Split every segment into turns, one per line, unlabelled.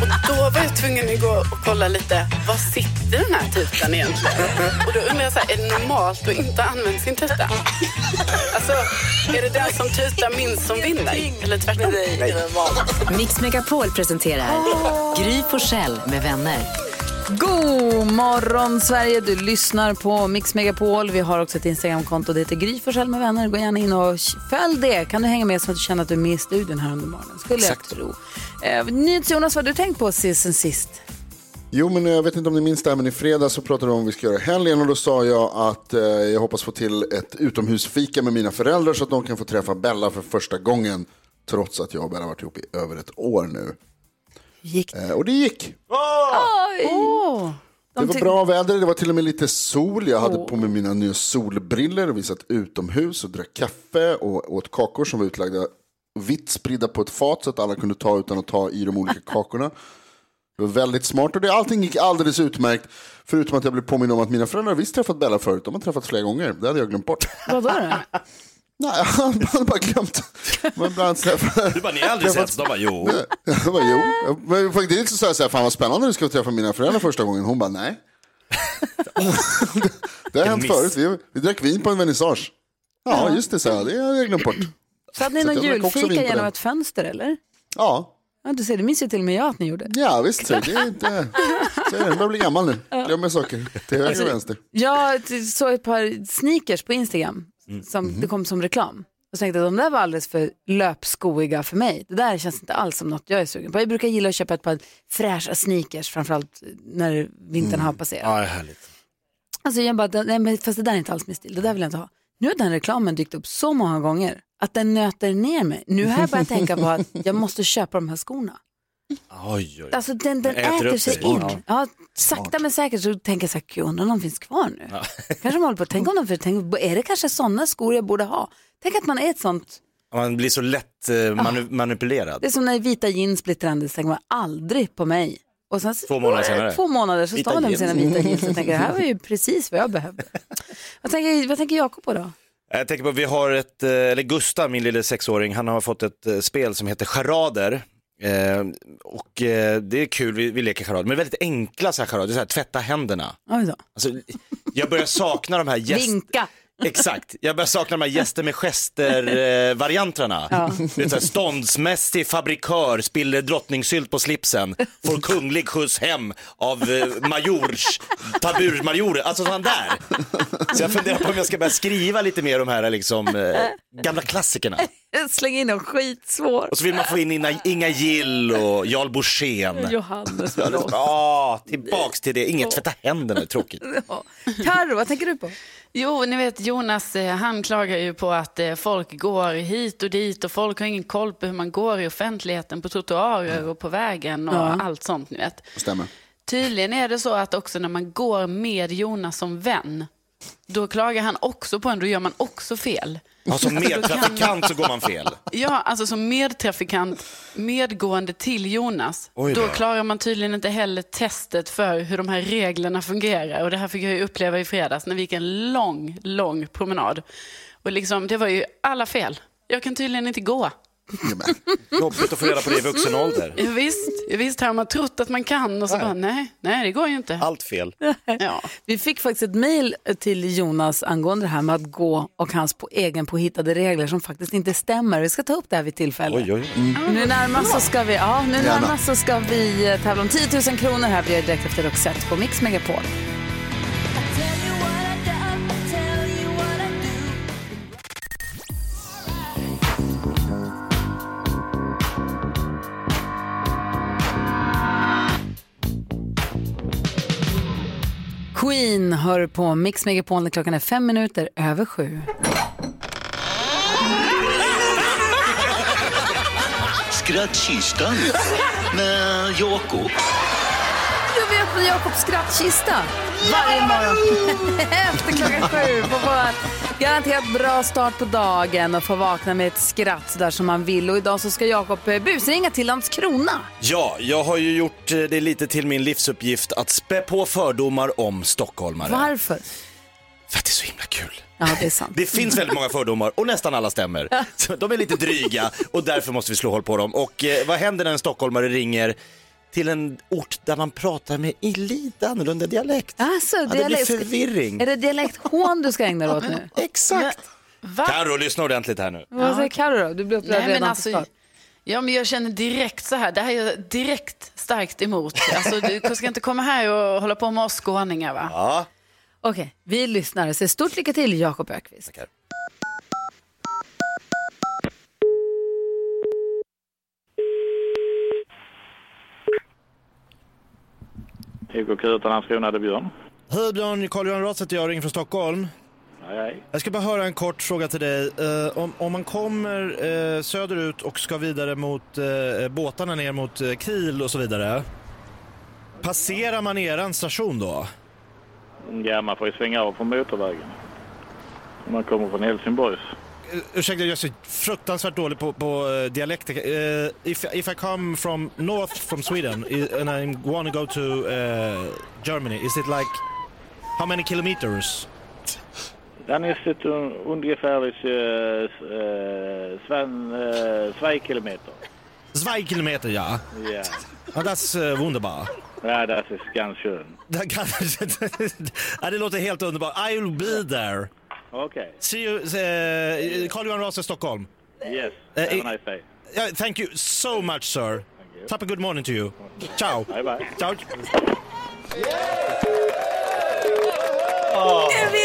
Och då var jag tvungen att gå och kolla lite, var sitter den här tutan egentligen? Och då undrar jag, så här, är det normalt att inte använda sin tuta? Alltså, är det den som tutar minst som vinner? Eller tvärtom?
Mix Megapol presenterar Gry Forssell med vänner.
God morgon Sverige, du lyssnar på Mix Megapol. Vi har också ett Instagramkonto, det heter Gry Forssell med vänner. Gå gärna in och följ det. Kan du hänga med så att du känner att du är med i studion här under morgonen. Skulle jag tro. Eh, NyhetsJonas, vad har du tänkt på sen sist?
Jo, men jag vet inte om ni minns det här, men i fredags så pratade vi om vad vi ska göra i helgen och då sa jag att eh, jag hoppas få till ett utomhusfika med mina föräldrar så att de kan få träffa Bella för första gången. Trots att jag och Bella har varit ihop i över ett år nu.
Gick
Eh, och det gick.
Åh!
Det var bra väder, det var till och med lite sol. Jag hade på mig mina nya solbriller och vi satt utomhus och drack kaffe och åt kakor som var utlagda vitt spridda på ett fat så att alla kunde ta utan att ta i de olika kakorna. Det var väldigt smart och det, allting gick alldeles utmärkt. Förutom att jag blev påminn om att mina föräldrar visst träffat Bella förut. De har träffats flera gånger. Det hade jag glömt bort.
Vadå då?
Nej, jag hade bara glömt. Men bland träffat...
Du bara, ni har aldrig setts? De bara, jo.
Jag bara, jo. Men faktiskt så sa jag så här, fan vad spännande du ska få träffa mina föräldrar första gången. Hon bara, nej. det har hänt
miss.
förut. Vi, vi drack vin på en vernissage. Ja, just det, så jag. Det hade jag glömt bort.
Så hade ni
Så
någon julfika genom ett fönster eller?
Ja,
Ja, du ser, det minns ju till och med jag att ni gjorde.
ja visst. Så det är inte... Så är det. Jag börjar bli gammal nu. Glömmer saker till höger och vänster.
Jag såg ett par sneakers på Instagram som det kom som reklam. Och så tänkte jag att de där var alldeles för löpskoiga för mig. Det där känns inte alls som något jag är sugen på. Jag brukar gilla att köpa ett par fräscha sneakers, framförallt när vintern har passerat.
Ja, det är härligt.
Alltså jag bara, nej, men fast det där är inte alls min stil, det där vill jag inte ha. Nu har den reklamen dykt upp så många gånger att den nöter ner mig. Nu har jag börjat tänka på att jag måste köpa de här skorna.
Oj, oj.
Alltså den, den
Äter
äter, sig in.
Ja.
Ja, sakta men säkert så tänker jag så här, gud undrar om de finns kvar nu. Kanske de håller på, tänk om de, tänk, är det kanske sådana skor jag borde ha? Tänk att man är ett sånt,
Man blir så lätt eh, manu- manipulerad.
det är som när vita jeans blir trendigt, tänker man aldrig på mig. Och sen,
Två månader senare.
Två månader så
Vita
står man där med sina vita jeans och tänker det här var ju precis vad jag behövde. vad, tänker, vad tänker Jakob på då?
Jag tänker på, vi har ett, eh, eller Gustav, min lille sexåring, han har fått ett eh, spel som heter Charader. Eh, och eh, det är kul, vi, vi leker charader, men väldigt enkla så här charader, så här, tvätta händerna.
Oj då.
Alltså, jag börjar sakna de här gäst...
Vinka.
Exakt, jag börjar sakna de här gäster med gester-varianterna.
Ja.
Det är så här, ståndsmässig fabrikör spiller drottningsylt på slipsen, får kunglig skjuts hem av eh, majors, taburmajorer, alltså sådana där. Så jag funderar på om jag ska börja skriva lite mer de här liksom, eh, gamla klassikerna.
Släng in någon skitsvår.
Och så vill man få in Inga, Inga Gill och Jarl Borssén.
Johannes
Ja, Ja, tillbaks till det, inget tvätta händerna, det är tråkigt.
Carro, vad tänker du på?
Jo, ni vet Jonas, eh, han klagar ju på att eh, folk går hit och dit och folk har ingen koll på hur man går i offentligheten, på trottoarer och på vägen och
Ja.
allt sånt, ni vet.
Stämmer.
Tydligen är det så att också när man går med Jonas som vän, då klagar han också på en, då gör man också fel.
Ja, som medtrafikant så går man fel.
Ja, alltså som medtrafikant, medgående till Jonas,
då.
då klarar man tydligen inte heller testet för hur de här reglerna fungerar. Och det här fick jag uppleva i fredags när vi gick en lång, lång promenad. Och liksom, det var ju alla fel. Jag kan tydligen inte gå.
Jobbigt att få reda på det i vuxen ålder.
Ja, visst, ja, visst har man trott att man kan och så bara, nej, nej det går ju inte.
Allt fel.
Ja.
Vi fick faktiskt ett mejl till Jonas angående det här med att gå och hans på egen påhittade regler som faktiskt inte stämmer. Vi ska ta upp det här vid tillfälle.
Oj, oj.
Nu närmast så ska vi, ja, nu närmast så ska vi eh, tävla om 10 000 kronor här. Det direkt efter Roxette på Mix Megapol. Queen hör på Mix Megapol när klockan är fem minuter över sju.
Skrattkistan med Jakob.
Med Jakobs skrattkista varje morgon efter klockan sju. Får garanterat bra start på dagen och få vakna med ett skratt där som man vill. Och idag så ska Jakob eh, busringa till Landskrona.
Ja, jag har ju gjort eh, det lite till min livsuppgift att spä på fördomar om stockholmare.
Varför?
För att det är så himla kul.
Ja, det är sant.
Det finns väldigt många fördomar och nästan alla stämmer. De är lite dryga och därför måste vi slå hål på dem. Och eh, vad händer när en stockholmare ringer till en ort där man pratar med i lite annorlunda dialekt?
Alltså,
Ja, det blir
dialekt-
förvirring.
Är det dialekthån du ska ägna dig åt nu?
Exakt.
Va?
Carro, lyssna ordentligt här nu.
Vad säger Carro då? Du blir upprörd
Nej, men
redan
alltså,
på start.
ja, men jag känner direkt så här, det här är jag direkt starkt emot. Alltså, du ska inte komma här och hålla på med oss skåningar va?
Ja.
Okej, vi lyssnar. Så stort lycka till Jakob Ökvist.
Tackar.
EKQ utan Landskrona, det är Björn.
Hej Björn, Carl-Johan Rath heter jag, ringer från Stockholm.
Hej, hej.
Jag ska bara höra en kort fråga till dig. Eh, om, om man kommer eh, söderut och ska vidare mot eh, båtarna ner mot Kiel och så vidare. Passerar man eran station då?
Ja, man får ju svänga av från motorvägen. Man kommer från Helsingborgs.
Uh, ursäkta, jag är så fruktansvärt dålig på, på uh, dialekter. Uh, if, if I come from north from Sweden and I want to go to uh, Germany, is it like how many kilometers?
Den är sitt un- ungefär uh, Zwei kilometer.
Zwei kilometer, ja.
Ja,
ja uh, wunderbar.
ja das ist ganz schön.
Det låter helt underbart. I will be there.
Okej,
See you, uh, Carl-Johan Rase, Stockholm.
yes.
Eh,
Have
i-
a nice day.
Yeah, thank you so much, sir. Thank you. Top a good morning to you. Ciao.
Bye, bye.
Ciao.
Jag ville inte att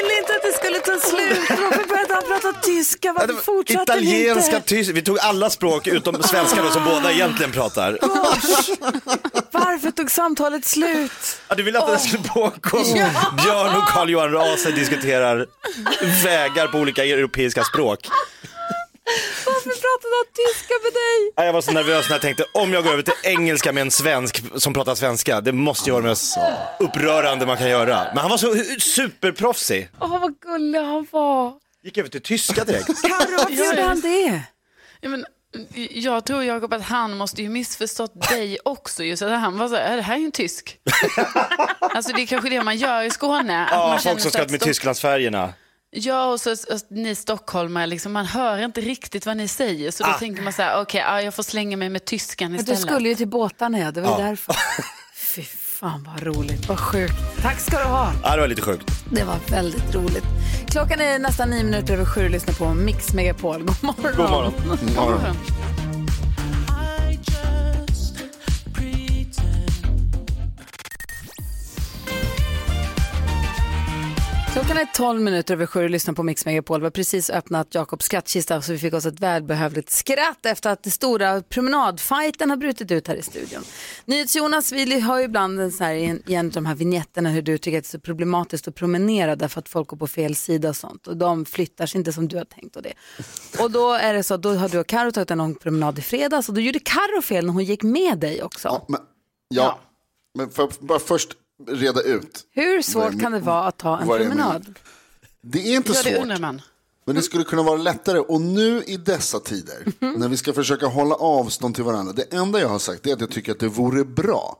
det skulle ta slut. Varför började han prata tyska? Varför fortsatte
Italienska,
inte?
tysk, vi tog alla språk utom svenska då, som båda egentligen pratar.
Varför tog samtalet slut?
Ja, du ville att det skulle pågå. Björn och Carl-Johan Rase diskuterar vägar på olika europeiska språk.
Han tyska med dig?
Ja, Jag var så nervös när jag tänkte, om jag går över till engelska med en svensk som pratar svenska, det måste ju vara det mest upprörande man kan göra. Men han var så superproffsig.
Åh, vad gullig han var.
Gick över till tyska direkt.
Carro, varför gjorde han det?
Ja, men, jag tror Jakob att han måste ju missförstått dig också. Just att han var så här, "Är det här är ju en tysk. alltså det är kanske det man gör i Skåne. att
Ja,
man
folk som ska med Tysklandsfärgerna.
Ja, och så, och ni stockholmare, liksom, man hör inte riktigt vad ni säger. Så då
Ah.
tänker man så här, okej, ja, jag får slänga mig med tyskan
Men
istället.
du skulle ju till båtarna, ja. Det var
Ja.
därför. Fy fan vad roligt, vad sjukt. Tack ska du ha.
Ja, det var lite sjukt.
Det var väldigt roligt. Klockan är nästan nio minuter över sju. Lyssna på Mix Megapol. God morgon.
God morgon.
Ja,
Klockan är 12 minuter över sju och lyssnar på Mix Megapol. Vi har precis öppnat Jakobs skrattkista så vi fick oss ett välbehövligt skratt efter att den stora promenadfighten har brutit ut här i studion. NyhetsJonas, vi har ju ibland en sån här, i en- av de här vignetterna hur du tycker att det är så problematiskt att promenera därför att folk går på fel sida och sånt och de flyttar sig inte som du har tänkt och det. Och då är det så att då har du och Karo tagit en lång promenad i fredags och då gjorde Karo fel när hon gick med dig också.
Ja, men, ja. men för bara först reda ut.
Hur svårt kan det vara att ta en
det
promenad?
Det är inte
det
svårt.
undrar man.
Men det skulle kunna vara lättare. Och nu i dessa tider, när vi ska försöka hålla avstånd till varandra. Det enda jag har sagt är att jag tycker att det vore bra.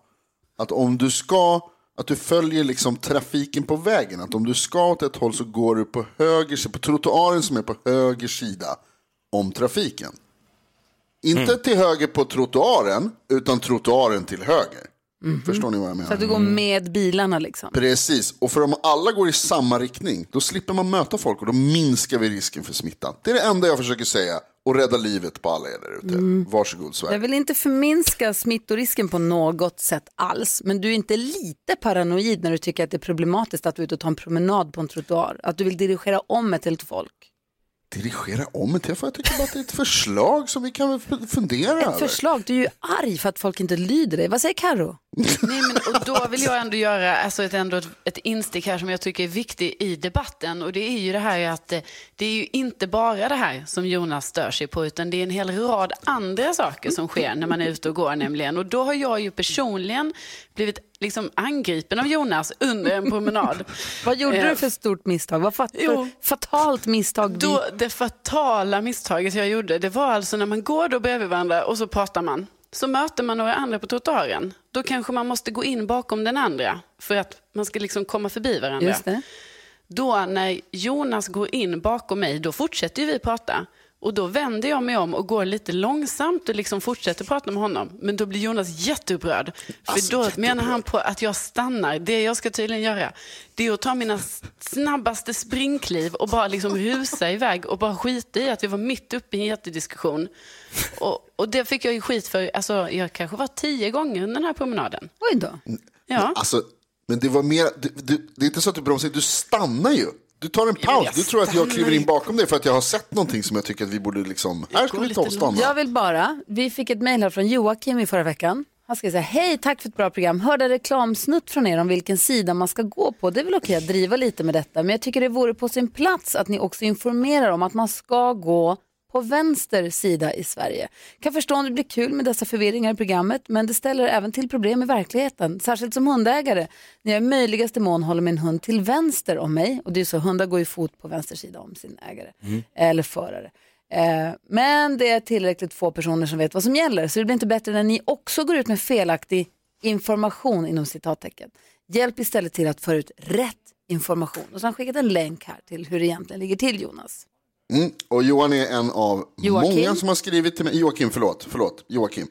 Att om du ska, att du följer liksom trafiken på vägen. Att om du ska åt ett håll så går du på höger sida, på trottoaren som är på höger sida om trafiken. Inte till höger på trottoaren, utan trottoaren till höger. Förstår ni vad jag menar?
Så att du går med bilarna liksom.
Precis, och för om alla går i samma riktning, då slipper man möta folk och då minskar vi risken för smittan. Det är det enda jag försöker säga och rädda livet på alla er där ute. Varsågod Sverige.
Jag vill inte förminska smittorisken på något sätt alls, men du är inte lite paranoid när du tycker att det är problematiskt att du är ute och tar en promenad på en trottoar? Att du vill dirigera om ett helt folk?
Dirigera om det, för jag tycker bara att det är ett förslag som vi kan fundera
Ett
över.
förslag, du är ju arg för att folk inte lyder dig. Vad säger Karo?
Nej, men, och då vill jag ändå göra alltså ett, ändå ett, ett instick här som jag tycker är viktigt i debatten. Och det är ju det här att det, det är ju inte bara det här som Jonas stör sig på, utan det är en hel rad andra saker som sker när man är ute och går nämligen. Och då har jag ju personligen blivit liksom angripen av Jonas under en promenad.
Vad gjorde
Eh,
du för stort misstag? Vad fat
Jo.
fatalt misstag?
Då, det fatala misstaget jag gjorde, det var alltså när man går då bredvid varandra och så pratar man. Så möter man några andra på trottoaren. Då kanske man måste gå in bakom den andra för att man ska liksom komma förbi varandra.
Just det.
Då när Jonas går in bakom mig, då fortsätter vi prata. Och då vänder jag mig om och går lite långsamt och liksom fortsätter prata med honom. Men då blir Jonas jätteupprörd. För
Alltså,
då
jätteupprörd.
menar han på att jag stannar. Det jag ska tydligen göra, det är att ta mina snabbaste springkliv och bara liksom rusa iväg och bara skita i att vi var mitt uppe i en jättediskussion. Och, och det fick jag ju skit för, alltså jag kanske var tio gånger under den här promenaden.
Oj då.
Ja.
Alltså, men det var mer, du, du, det är inte så att du bromsar, du stannar ju. Du tar en paus. Du tror att jag kliver in bakom dig för att jag har sett någonting som jag tycker att vi borde liksom, här ska vi ta och stanna.
Jag vill bara, vi fick ett mejl här från Joakim i förra veckan. Han så här, hej tack för ett bra program. Hörde reklamsnutt från er om vilken sida man ska gå på. Det är väl okej att driva lite med detta, men jag tycker det vore på sin plats att ni också informerar om att man ska gå på vänster sida i Sverige. Kan förstå om det blir kul med dessa förvirringar i programmet, men det ställer även till problem i verkligheten. Särskilt som hundägare, när jag i möjligaste mån håller min hund till vänster om mig, och det är så, hundar går ju fot på vänster sida om sin ägare, eller förare. Eh, men det är tillräckligt få personer som vet vad som gäller, så det blir inte bättre när ni också går ut med felaktig information inom citattecken. Hjälp istället till att föra ut rätt information. Och så har han skickat en länk här till hur det egentligen ligger till Jonas.
Mm. Och Johan är en av
Joakim.
många som har skrivit till mig, Joakim förlåt, förlåt, Joakim.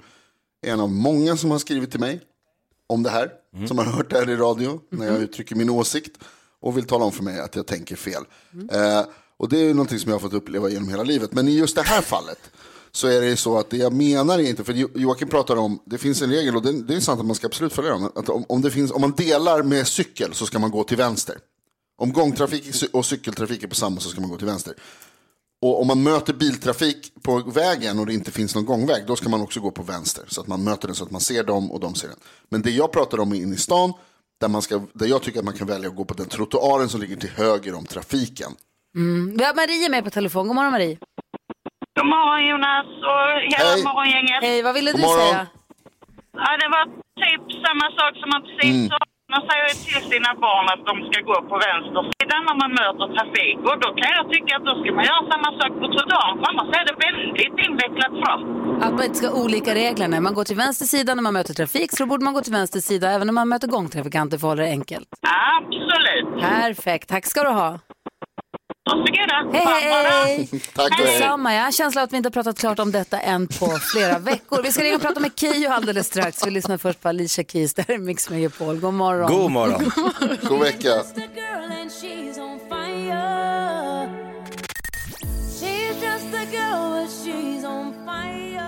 Är en av många som har skrivit till mig om det här, som har hört det här i radio när jag uttrycker min åsikt och vill tala om för mig att jag tänker fel. Eh, och det är ju någonting som jag har fått uppleva genom hela livet. Men i just det här fallet så är det ju så att det jag menar är inte, för Jo- Joakim pratar om, det finns en regel och det, det är sant att man ska absolut följa den, att om, om, det finns, om man delar med cykel så ska man gå till vänster. Om gångtrafik och cykeltrafik är på samma så ska man gå till vänster. Och om man möter biltrafik på vägen och det inte finns någon gångväg, då ska man också gå på vänster. Så att man möter den så att man ser dem och de ser den. Men det jag pratar om är inne i stan, där, man ska, där jag tycker att man kan välja att gå på den trottoaren som ligger till höger om trafiken.
Vi har Marie med på telefon. God morgon Marie.
God morgon Jonas och hela
Hej.
morgongänget.
Hej, vad ville
God
du
morgon.
säga?
Ja, det var typ samma sak som man precis sa. Man säger till sina barn att de ska gå på vänster sida när man möter trafik. Och då kan jag tycka att då ska man göra samma sak på trottoaren för annars är det väldigt invecklat fram.
Att man inte ska ha olika regler. När man går till vänster sida när man möter trafik så borde man gå till vänster sida även när man möter gångtrafikanter för att hålla det enkelt.
Absolut.
Perfekt, tack ska du ha.
Varsågoda.
Hej, hej!
Tack och hej.
Detsamma, jag har en känsla att vi inte har pratat klart om detta än på flera veckor. Vi ska ringa och prata med Keyyo alldeles strax. Vi lyssnar först på Alicia Keys, det här är Mix Megapol. God morgon.
God morgon.
God vecka.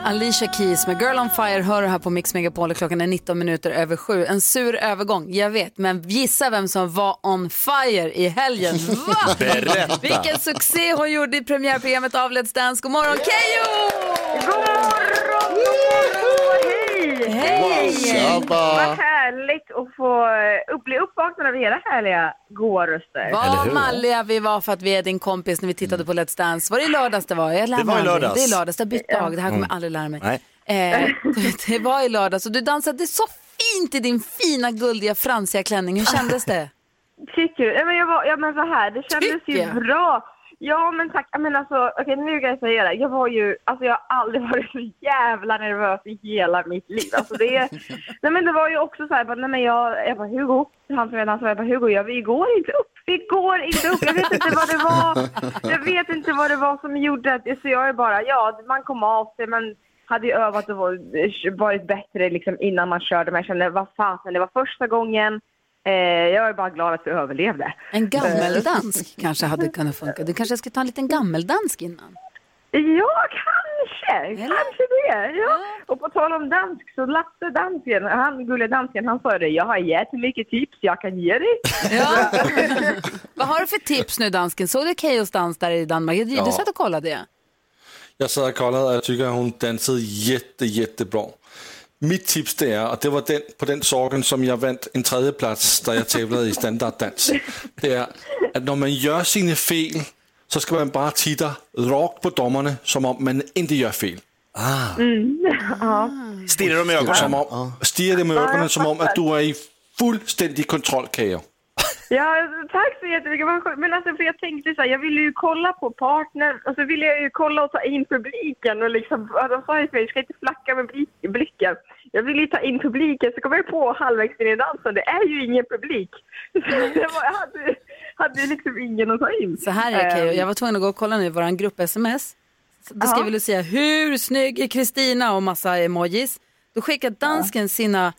Alicia Keys med Girl on Fire hör du här på Mix Megapol klockan är 19 minuter över sju. En sur övergång, jag vet, men gissa vem som var on fire i helgen. Va?
Berätta.
Vilken succé hon gjorde i premiärprogrammet av Let's Dance. God morgon Keyyo!
God morgon, god morgon, hej!
Hej!
Vad härligt att få upp, bli uppvaknad av era härliga goa röster.
Vad malliga vi var för att vi är din kompis när vi tittade på Let's Dance. Var det i lördags det var? Jag lär
Det var i lördags.
Det är lördags, det har bytt dag. Det här kommer jag aldrig lära mig.
Nej.
Eh, det var i lördags och du dansade så fint i din fina guldiga fransiga klänning. Hur kändes det?
Tycker du? Ja, men, jag var, ja, men så här, det kändes
Tycker
ju bra. Ja, men tack. Jag menar alltså, okej nu kan jag säga det. Jag var ju, alltså jag har aldrig varit så jävla nervös i hela mitt liv. Alltså det, nej men det var ju också så här, bara, nej men jag, jag bara Hugo, han som jag dansade, jag bara Hugo, ja, vi går inte upp. Vi går inte upp. Jag vet inte vad det var. Jag vet inte vad det var som gjorde att, så jag är bara, ja, man kom av sig, men hade ju övat och var- varit bättre liksom innan man körde. Men jag kände, vad fasen, det var första gången. Eh, jag är bara glad att vi överlevde.
En gammeldansk kanske hade kunnat funka. Du kanske ska ta en liten gammeldansk innan?
Ja, kanske. Kanske det. Ja. Och på tal om dansk, så Lasse dansken, han gulliga dansken, han sa det. Jag har jättemycket tips jag kan ge dig.
Ja. Vad har du för tips nu dansken? Såg du Keyyos dans där i Danmark? Du
Ja.
satt och kollade det.
Jag sad och kollade, och jag tycker, hon dansade jätte, jättebra. Mitt tips det är, och det var den, på den saken som jag vann en tredje plats där jag tävlade i standarddans. Det är att när man gör sina fel så ska man bara titta rakt på domarna som om man inte gör fel.
Mm. ja.
Stirrar de i ögonen?
Som om, stirrar dem i ögonen som om att du är i fullständig kontroll, Kajo.
Ja, tack så jättemycket. Men alltså, för jag tänkte så här, jag ville ju kolla på partner och så ville jag ju kolla och ta in publiken och liksom, de sa ju för mig, du ska inte flacka med blick- blicken. Jag ville ju ta in publiken, så kom jag på halvvägs in i dansen, det är ju ingen publik. Jag hade, hade liksom ingen att ta in.
Så här är det
Ehm,
jag var tvungen att gå och kolla nu i vår grupp-sms. Då skrev. Lucia, hur snygg är Kristina och massa emojis. Då skickar dansken sina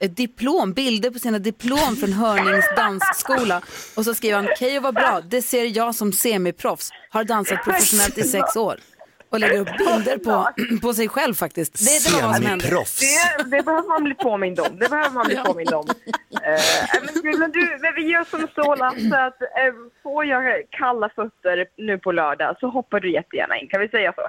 eh, diplom, bilder på sina diplom från Hörnings dansskola. Och så skriver han, Keyyo var bra, det ser jag som semiproffs, har dansat professionellt i sex år. Och lägger upp bilder på, på sig själv faktiskt. Det, det var vad som hände.
Det, det behöver man bli påmind om. Det behöver man bli påmind om. Eh, men, du- men du, men vi gör som så Lasse att eh, får jag kalla fötter nu på lördag så hoppar du jättegärna in. Kan vi säga så?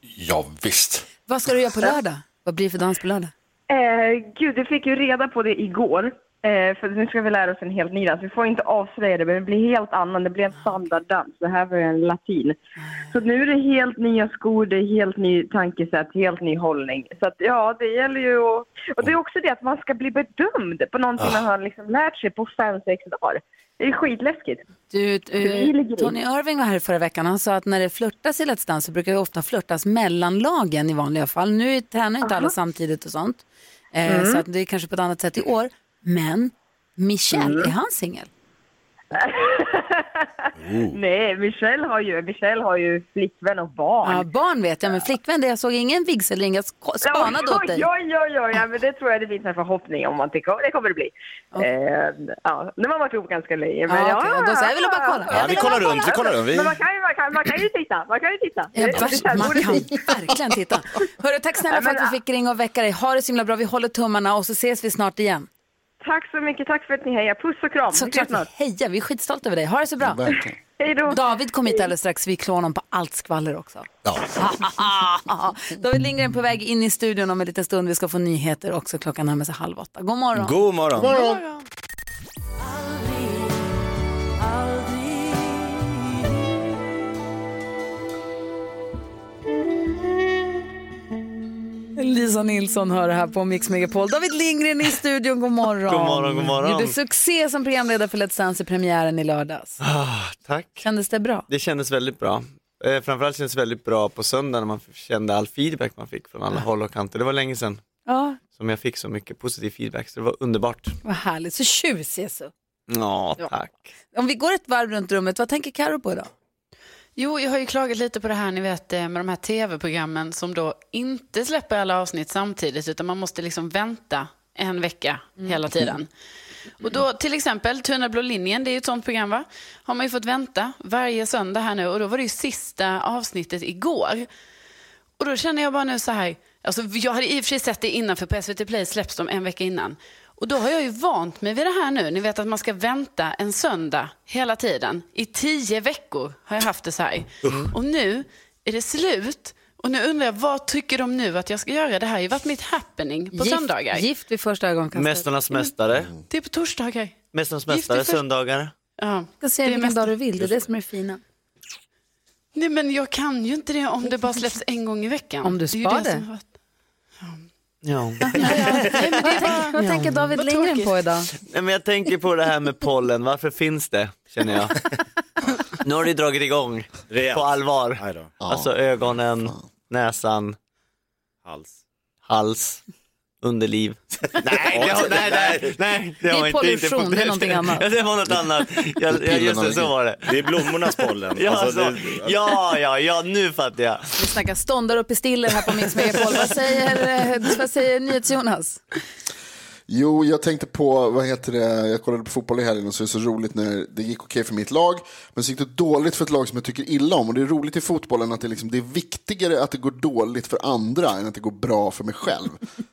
Ja, visst.
Vad ska du göra på lördag? Vad blir det för dans på lördag?
Eh, gud, du fick ju reda på det igår. Eh, för nu ska vi lära oss en helt ny dans. Vi får inte avslöja det, men det blir helt annan. Det blir en standarddans. Det här var ju en latin. Så nu är det helt nya skor, det är helt ny tankesätt, helt ny hållning. Så att, ja, det gäller ju att... Och det är också det att man ska bli bedömd på någonting man har liksom lärt sig på fem, sex dagar. Det är skitläskigt.
Du,
i.
Tony Irving var här förra veckan. Han sa att när det flörtas i Let's Dance så brukar det ofta flörtas mellan lagen i vanliga fall. Nu tränar inte alla samtidigt och sånt. Eh,
Mm.
Så att det är kanske på ett annat sätt i år. Men Michel,
Mm.
är han singel?
Nej, Michelle har ju, Michelle har ju flickvän och barn.
Ja, barn vet jag, men flickvän, det jag såg ingen vigselring. Jag spanade åt dig.
Ja, ja, ja, ja, men det tror jag det finns en förhoppning om att det kommer det, kommer det bli. Eh, ja, nu har man varit ihop ganska länge. Men
Ja,
ja,
okej, då så, jag ville bara kolla.
Ja, vi kollar runt, vi kollar runt. Vi...
Men man kan, ju, man, kan, man kan ju titta, man kan ju titta.
Ja,
Det- det
vars,
känns-
man kan verkligen titta. Hörru, tack snälla
Ja,
för att vi fick ringa och väcka dig. Ha det så himla bra. Vi håller tummarna och så ses vi snart igen.
Tack så mycket, tack för att ni hejar. Puss och kram. Vi
Såklart,
snart.
heja. Vi är skitstolta över dig. Ha det så bra.
Hej då.
David kom hit alldeles strax. Vi klår honom på allt skvaller också.
Ja.
David Lindgren på väg in i studion om en liten stund. Vi ska få nyheter också. Klockan närmar sig halv åtta. God morgon.
God morgon.
Lisa Nilsson hör det här på Mix Megapol. David Lindgren i studion, god morgon.
God morgon, god morgon.
Gjorde succé som programledare för Let's Dance i premiären i lördags.
Ah, tack.
Kändes det bra?
Det kändes väldigt bra. Eh, framförallt kändes det väldigt bra på söndag när man kände all feedback man fick från alla håll och kanter. Det var länge sedan
Ja,
som jag fick så mycket positiv feedback så det var underbart.
vad härligt. Så tjusig så.
Ja, tack.
Om vi går ett varv runt rummet, vad tänker Karo på idag?
Jo, jag har ju klagat lite på det här, ni vet, eh, med de här tv-programmen som då inte släpper alla avsnitt samtidigt, utan man måste liksom vänta en vecka hela tiden. Och då till exempel, Tunna blå linjen, det är ju ett sånt program va? Har man ju fått vänta varje söndag här nu och då var det ju sista avsnittet igår. Och då känner jag bara nu så här, alltså jag hade i och för sig sett det innan för på SVT Play släpps de en vecka innan. Och då har jag ju vant mig vid det här nu. Ni vet att man ska vänta en söndag hela tiden. I tio veckor har jag haft det så här. Och nu är det slut. Och nu undrar jag, vad tycker de nu att jag ska göra? Det här har ju varit mitt happening på
gift,
söndagar.
Gift vid första ögonkastet.
Mästarnas mästare,
Det är på torsdagar.
Mästarnas mästare,
i först-
söndagar.
Ja.
Du kan
Det är
vilken dag du vill, det är det som är det fina.
Nej, men jag kan ju inte det om det bara släpps en gång i veckan.
Om du
är ju
spar
som
det.
har varit-
Ja.
Vad tänker, vad tänker David
Vad
Lindgren på idag?
Nej, men jag tänker på det här med pollen, varför finns det, känner jag. Nu har det dragit igång
Rejält.
på allvar. Alltså ögonen, näsan,
Hals.
hals, underliv. nej, det har, nej, nej, nej, det
Det är
inte
pollution, det är någonting annat.
Ja, det var något annat. Jag, jag, just det, så var det.
Det är blommornas pollen.
Ja,
Alltså,
så,
det-
ja, ja, ja, nu fattar jag.
Vi snackar ståndar och pistiller här på Mix Megapol. Vad säger, eh, vad säger NyhetsJonas?
Jo, jag tänkte på, vad heter det, jag kollade på fotboll i helgen och så är det så roligt när det gick okej för mitt lag, men så gick det dåligt för ett lag som jag tycker illa om. Och det är roligt i fotbollen att det, liksom, det är viktigare att det går dåligt för andra än att det går bra för mig själv.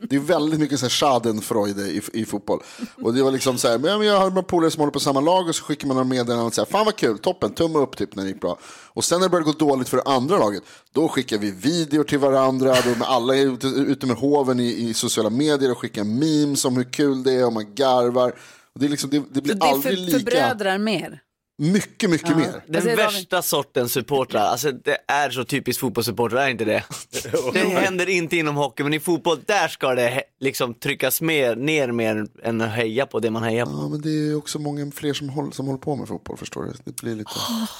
Det är väldigt mycket så här schadenfreude i, i fotboll. Och det var liksom så här, men jag har några polare som håller på samma lag och så skickar man några meddelanden och säger, fan vad kul, toppen, tumme upp typ när det gick bra. Och sen när det började gå dåligt för det andra laget, då skickar vi videor till varandra, då med alla är ute, ute med hoven i, i sociala medier och skickar memes om hur kul det är och man garvar. Och det, är liksom, det, det blir
Så det
aldrig lika,
förbrödrar mer.
Mycket, mycket mer.
Den
säger David?
värsta sortens supportrar, alltså det är så typiskt fotbollssupportrar, är inte det? Det händer inte inom hockey, men i fotboll, där ska det liksom tryckas mer, ner mer än att heja på det man hejar på.
Ja, men det är också många fler som håller, som håller på med fotboll, förstår du. Det blir lite...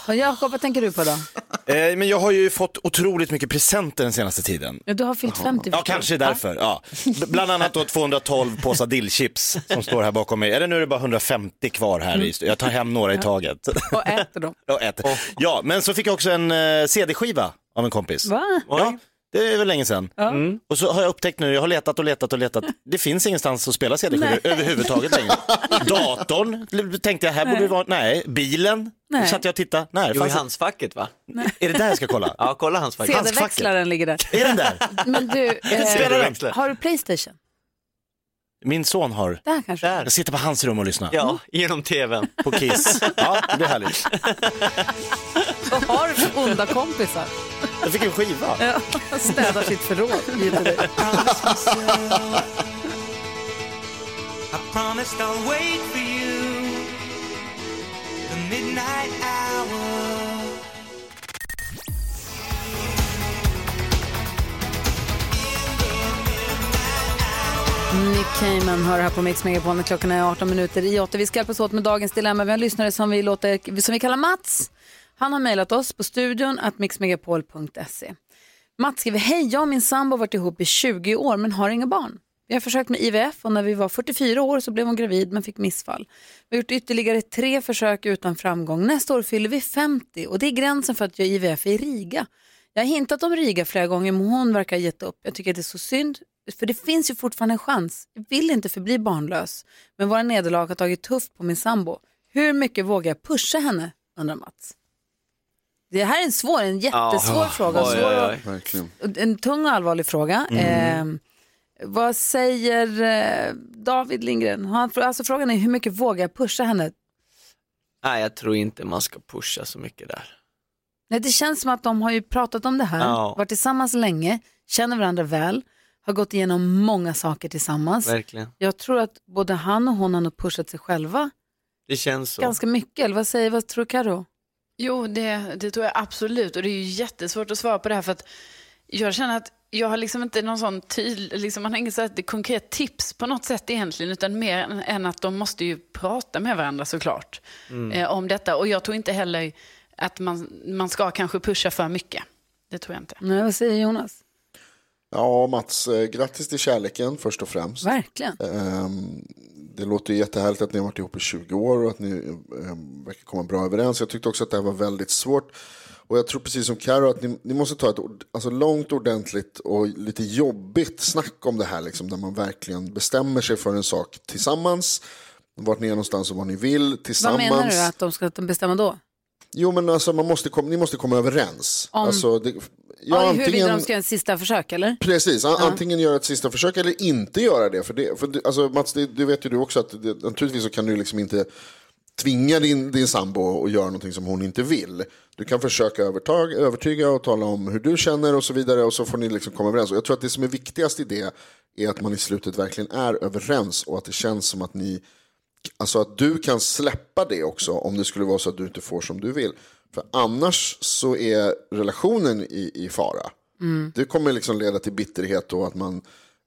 Och Jakob, vad tänker du på då?
Eh, men jag har ju fått otroligt mycket presenter den senaste tiden.
Ja, du har fyllt 50
Ja, kanske därför. Ja. Bland annat då 212 påsar dillchips som står här bakom mig. Eller nu är det bara 150 kvar här. I, st- jag tar hem några i taget.
Och äter dem.
Och äter. Ja, men så fick jag också en eh, CD-skiva av en kompis.
Va?
Ja, det är väl länge sedan.
Ja.
Mm. Och så har jag upptäckt nu, jag har letat och letat och letat. Det finns ingenstans att spela CD-skivor överhuvudtaget längre. Datorn tänkte jag, här borde det vara, nej. Bilen,
Nej.
satt jag och tittade. Nej, det
Jo, i handskfacket va?
Är det där jag ska kolla?
Ja, kolla handskfacket.
CD-växlaren ligger där.
Är den där?
Men du, eh, har du Playstation?
Min son har,
Där kanske?
Där.
jag sitter på hans rum och lyssnar.
Ja, genom tvn.
På Kiss. Ja, det blir härligt.
Vad har du för onda kompisar?
Jag fick en skiva.
Ja, städar sitt förråd. Ge Nick Cayman hör här på Mix Megapol när klockan är 18 minuter i 8. Vi ska hjälpas åt med dagens dilemma. Vi har en lyssnare som vi, låter, som vi kallar Mats. Han har mejlat oss på studion att mixmegapol.se. Mats skriver, hej jag och min sambo har varit ihop i 20 år men har inga barn. Vi har försökt med IVF och när vi var 44 år så blev hon gravid men fick missfall. Vi har gjort ytterligare tre försök utan framgång. Nästa år fyller vi 50 och det är gränsen för att göra IVF i Riga. Jag har hintat om Riga flera gånger men hon verkar ha gett upp. Jag tycker att det är så synd för det finns ju fortfarande en chans. Jag vill inte förbli barnlös men våra nederlag har tagit tufft på min sambo. Hur mycket vågar jag pusha henne? undrar Mats. Det här är en svår, en jättesvår
Ja.
fråga.
Oj,
Svår
oj,
att-
oj.
Verkligen.
en tung och allvarlig fråga. Eh, vad säger eh, David Lindgren? Han, alltså frågan är hur mycket vågar jag pusha henne?
Nej, jag tror inte man ska pusha så mycket där.
Nej, det känns som att de har ju pratat om det här, varit tillsammans länge, känner varandra väl, har gått igenom många saker tillsammans.
Verkligen.
Jag tror att både han och hon har nog pushat sig själva
Det känns så.
ganska mycket. Eller vad säger vad tror Karo?
Jo, det, det tror jag absolut. Och det är ju jättesvårt att svara på det här för att jag känner att jag har liksom inte någon sån tydlig, liksom man har inget så här konkret tips på något sätt egentligen, utan mer än, att de måste ju prata med varandra såklart eh, om detta. Och jag tror inte heller att man, man ska kanske pusha för mycket. Det tror jag inte.
Nej, vad säger Jonas?
Ja, Mats, eh, grattis till kärleken först och främst.
Verkligen.
Ehm, Det låter ju jättehärligt att ni har varit ihop i 20 år och att ni eh, verkar komma bra överens. Jag tyckte också att det här var väldigt svårt. Och jag tror precis som Karo att ni, ni måste ta ett alltså långt, ordentligt och lite jobbigt snack om det här. Liksom, där man verkligen bestämmer sig för en sak tillsammans. Vart ni är någonstans och vad ni vill
Vad
tillsammans.
menar du att de ska bestämma då?
Jo men alltså man måste ni måste komma överens.
Om-
Alltså, det, ja,
Ja, huruvida
antingen,
de ska göra en sista försök eller?
Precis, an, antingen göra ett sista försök eller inte göra det. För det, för det alltså, Mats, det, det vet ju du också att det, naturligtvis så kan du liksom inte tvinga din, din sambo att göra någonting som hon inte vill. Du kan försöka övertag, övertyga och tala om hur du känner och så vidare och så får ni liksom komma överens. Och jag tror att det som är viktigast i det är att man i slutet verkligen är överens och att det känns som att ni Alltså att du kan släppa det också om det skulle vara så att du inte får som du vill. För annars så är relationen i, i fara. Det kommer liksom leda till bitterhet och att man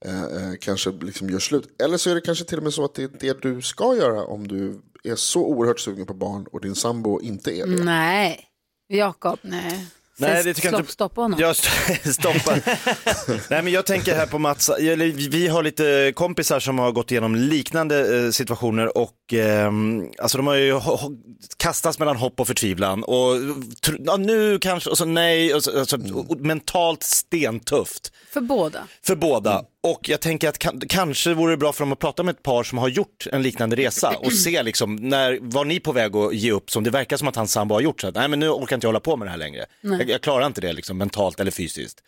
eh, eh, kanske liksom gör slut. Eller så är det kanske till och med så att det är det du ska göra om du är så oerhört sugen på barn och din sambo inte är det.
Nej, Jakob.
Nej.
Nej, det tycker jag inte.
stoppa honom.
Jag st- stoppar. Nej, men jag tänker här på Mats, vi har lite kompisar som har gått igenom liknande eh, situationer och ehm, alltså de har ju kastats mellan hopp och förtvivlan och ja, nu kanske, och så nej, och så, alltså, och mentalt stentufft
För båda.
för båda. Och jag tänker att kan, kanske vore det bra för dem att prata med ett par som har gjort en liknande resa och se liksom, när var ni på väg att ge upp som det verkar som att hans sambo har gjort så att nej men nu orkar inte jag hålla på med det här längre. Jag, jag klarar inte det liksom mentalt eller fysiskt.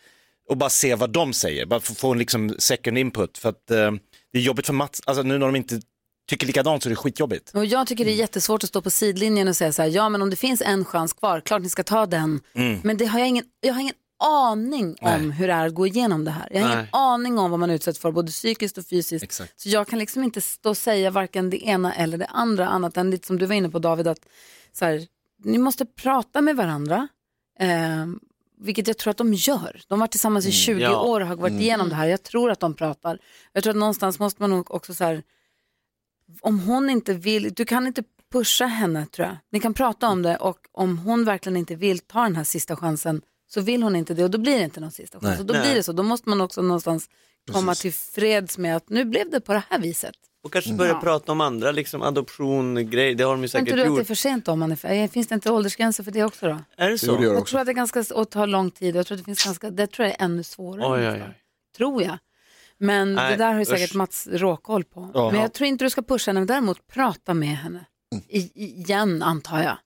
och bara se vad de säger, bara få, en liksom second input. För att eh, det är jobbigt för Mats, alltså nu när de inte tycker likadant så är det skitjobbigt.
Och jag tycker det är jättesvårt att stå på sidlinjen och säga så här, ja men om det finns en chans kvar, klart ni ska ta den.
Mm.
Men det har jag, ingen, jag har ingen aning om
Nej.
hur det är att gå igenom det här. Jag har ingen
Nej.
aning om vad man utsätts för, både psykiskt och fysiskt.
Exakt.
Så jag kan liksom inte stå och säga varken det ena eller det andra, annat än lite som du var inne på David, att så här, ni måste prata med varandra. Eh, vilket jag tror att de gör. De har varit tillsammans i 20
ja.
år och har varit
Mm.
igenom det här. Jag tror att de pratar. Jag tror att någonstans måste man nog också så här, om hon inte vill, du kan inte pusha henne tror jag. Ni kan prata om det och om hon verkligen inte vill ta den här sista chansen så vill hon inte det och då blir det inte någon sista chans.
Nej.
Och då
Nej.
blir det så. Då måste man också någonstans komma till freds med att nu blev det på det här viset.
Och kanske börja
Ja.
prata om andra, liksom adoption, grejer, det har de ju
Tror inte
säkert
du att det är
gjort.
för sent om man är för, Finns det inte åldersgränser för det också då?
Är det så?
Det det
Jag tror att det är ganska och tar lång tid. Jag tror att det finns ganska, det tror jag är ännu svårare.
Oj, oj, oj.
Tror jag. Men
Nej,
det där har ju säkert
usch.
Mats råkoll på.
Ja.
Men jag tror inte du ska pusha henne, men däremot prata med henne. I, igen antar jag.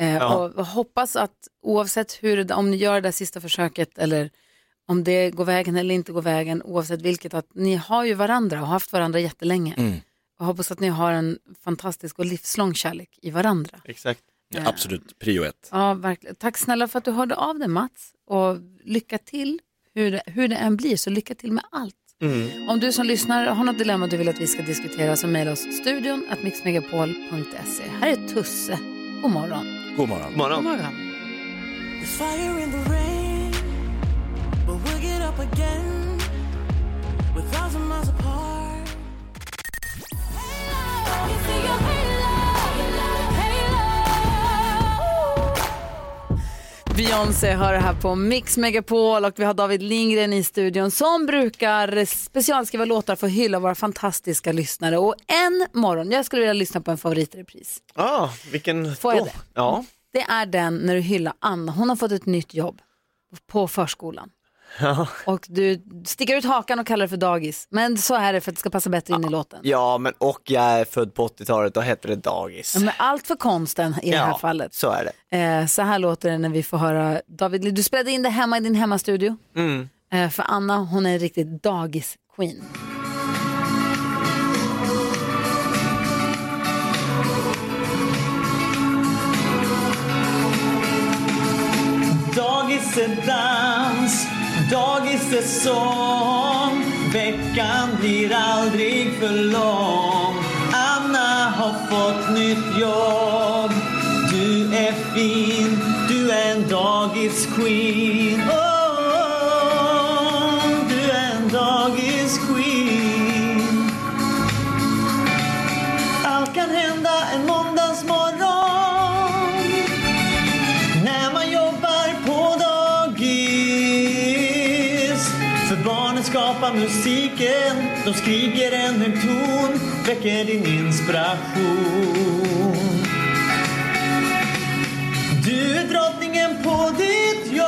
Eh,
Ja.
och, hoppas att oavsett hur, om ni gör det där sista försöket eller om det går vägen eller inte går vägen, oavsett vilket, att ni har ju varandra och har haft varandra jättelänge.
Mm.
Och hoppas att ni har en fantastisk och livslång kärlek i varandra.
Exakt.
Ja, absolut, prio ett.
Ja, verkligen. Tack snälla för att du hörde av dig Mats. Och lycka till hur det, hur det än blir, så lycka till med allt.
Mm.
Om du som lyssnar har något dilemma du vill att vi ska diskutera så mejla oss studion at mixmegapol.se. Här är Tusse. God morgon.
God morgon.
God morgon.
God morgon.
There's fire in the rain, but we'll get up again. We're thousand miles apart.
Beyoncé hör det här på Mix Megapol och vi har David Lindgren i studion som brukar specialskriva låtar för att hylla våra fantastiska lyssnare. Och en morgon, jag skulle vilja lyssna på en favoritrepris.
Ah, vilken
Får jag
då?
det?
Ja.
Det är den när du hyllar Anna. Hon har fått ett nytt jobb på förskolan.
Ja.
Och du sticker ut hakan och kallar det för dagis. Men så är det för att det ska passa bättre in i låten.
ja, men och jag är född på 80-talet, då hette det dagis.
Men allt för konsten i det här
Ja,
fallet.
så är det.
Eh, så här låter det när vi får höra David, du spelade in det hemma i din hemmastudio.
Mm.
Eh, för Anna, hon är en riktig dagis-queen.
Dagis är dans, Dagissäsong. Veckan blir aldrig för lång. Anna har fått nytt jobb. Du är fin, du är en dagisqueen. Oh, barnen skapar musiken, de skriker en hög ton, väcker din inspiration. Du är drottningen på ditt jobb.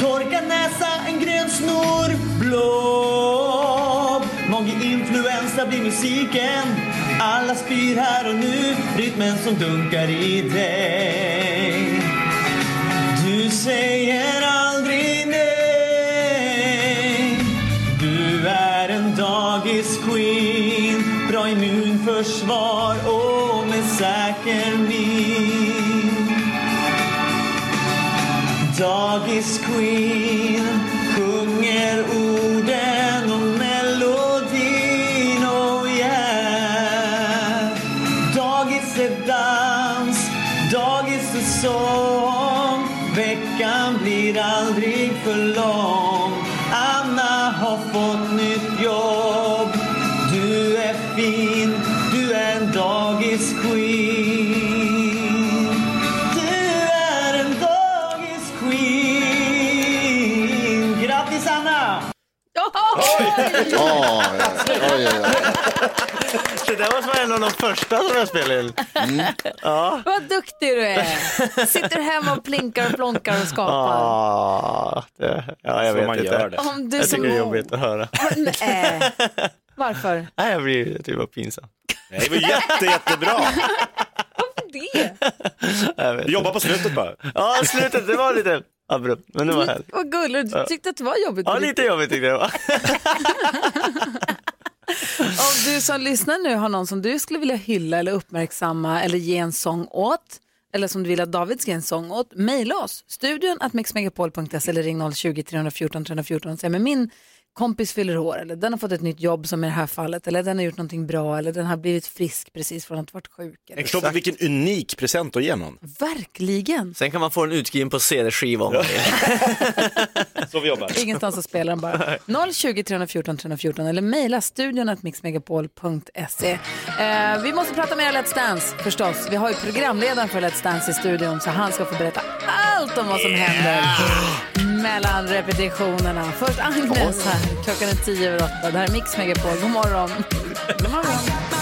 Torka näsa, en grön snor, blob. Många-influensa blir musiken. Alla spyr här och nu, rytmen som dunkar i dig. Du säger allt försvar och med säker min. Dagis-queen
ja, ja. ja, ja.
Det där var en av de första som jag spelade in. Ja.
Vad duktig du är. Sitter hemma och plinkar och plonkar och skapar.
Ah, det, ja, jag
Så
vet
man
inte.
gör det.
Om du
Jag
som...
tycker det är jobbigt att höra.
Nej. Varför?
Nej, jag blir typ bara pinsam.
Nej, det var jätte, jättebra.
Det?
Jag vet
Du jobbar på slutet bara.
Ja, slutet, det var lite... abrupt. Men det var härligt.
Vad gulligt, du tyckte att det var jobbigt?
Ja, lite jobbigt tyckte jag det var.
Om du som lyssnar nu har någon som du skulle vilja hylla eller uppmärksamma eller ge en sång åt, eller som du vill att David ska ge en sång åt, mejla oss. Studion att mixmegapol.se eller ring 020-314 314 och säg men min kompis fyller år eller den har fått ett nytt jobb som i det här fallet eller den har gjort någonting bra eller den har blivit frisk precis från att ha varit sjuk. Eller.
Jag förstår vilken unik present att ge någon.
Verkligen.
Sen kan man få den utskriven på CD-skiva om man vill.
Så vi jobbar.
Ingenstans att spela den bara. 020 314 314 eller mejla studion att mixmegapol.se. Eh, vi måste prata mer Let's Dance förstås. Vi har ju programledaren för Let's Dance i studion så han ska få berätta allt om vad som händer mellan repetitionerna. Först Agnes här, klockan är tio över åtta. Det här är Mix Megapol. God morgon. God morgon.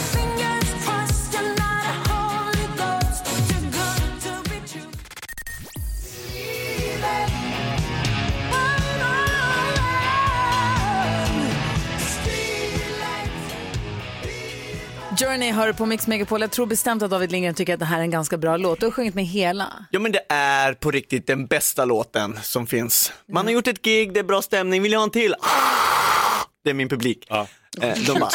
Journey hör du på Mix Megapol. Jag tror bestämt att David Lindgren tycker att det här är en ganska bra låt. Du har sjungit med hela.
Ja men det är på riktigt den bästa låten som finns. Man har gjort ett gig, det är bra stämning, vill jag ha en till? Det är min publik. Eh, De bara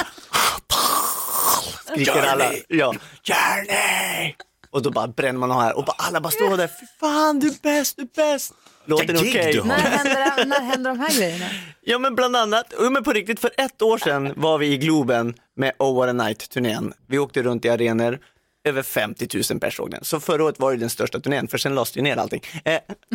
skriker alla. Ja. Journey! Och då bara bränner man av här och bara, alla bara står där, fy fan du är bäst, du är bäst. Låten är
gig
okej.
har.
När händer, när händer de här grejerna?
Ja men bland annat, men på riktigt för ett år sedan var vi i Globen med Oh What A Night-turnén. Vi åkte runt i arenor, över 50 000 personer såg den. Så förra året var det den största turnén, för sen lades det ju ner allting. Eh,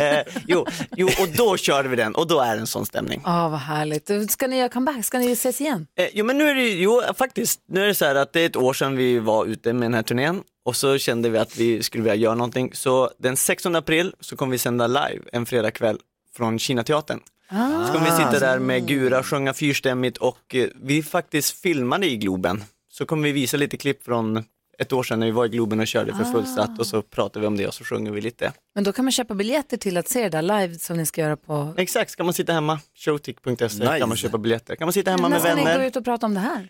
eh, jo, jo, och då körde vi den och då är det en sån stämning.
Åh, vad härligt. Ska ni göra comeback? Ska ni ses igen?
Eh, jo men nu är det ju- jo faktiskt, nu är det så här att det är ett år sedan vi var ute med den här turnén och så kände vi att vi skulle vilja göra någonting. Så den 16 april så kommer vi sända live en fredagkväll från Kinateatern. Så kommer vi sitta där med Gura, sjunga fyrstämmigt och eh, vi faktiskt filmade i Globen. Så kommer vi visa lite klipp från ett år sedan när vi var i Globen och körde för fullsatt och så pratar vi om det och så sjunger vi lite.
Men då kan man köpa biljetter till att se det där live som ni ska göra på...
Exakt, ska man sitta hemma, showtick.se
Nice.
kan man köpa biljetter. Kan man sitta hemma
När
med
ska ni gå
vänner.
ut och prata om det här?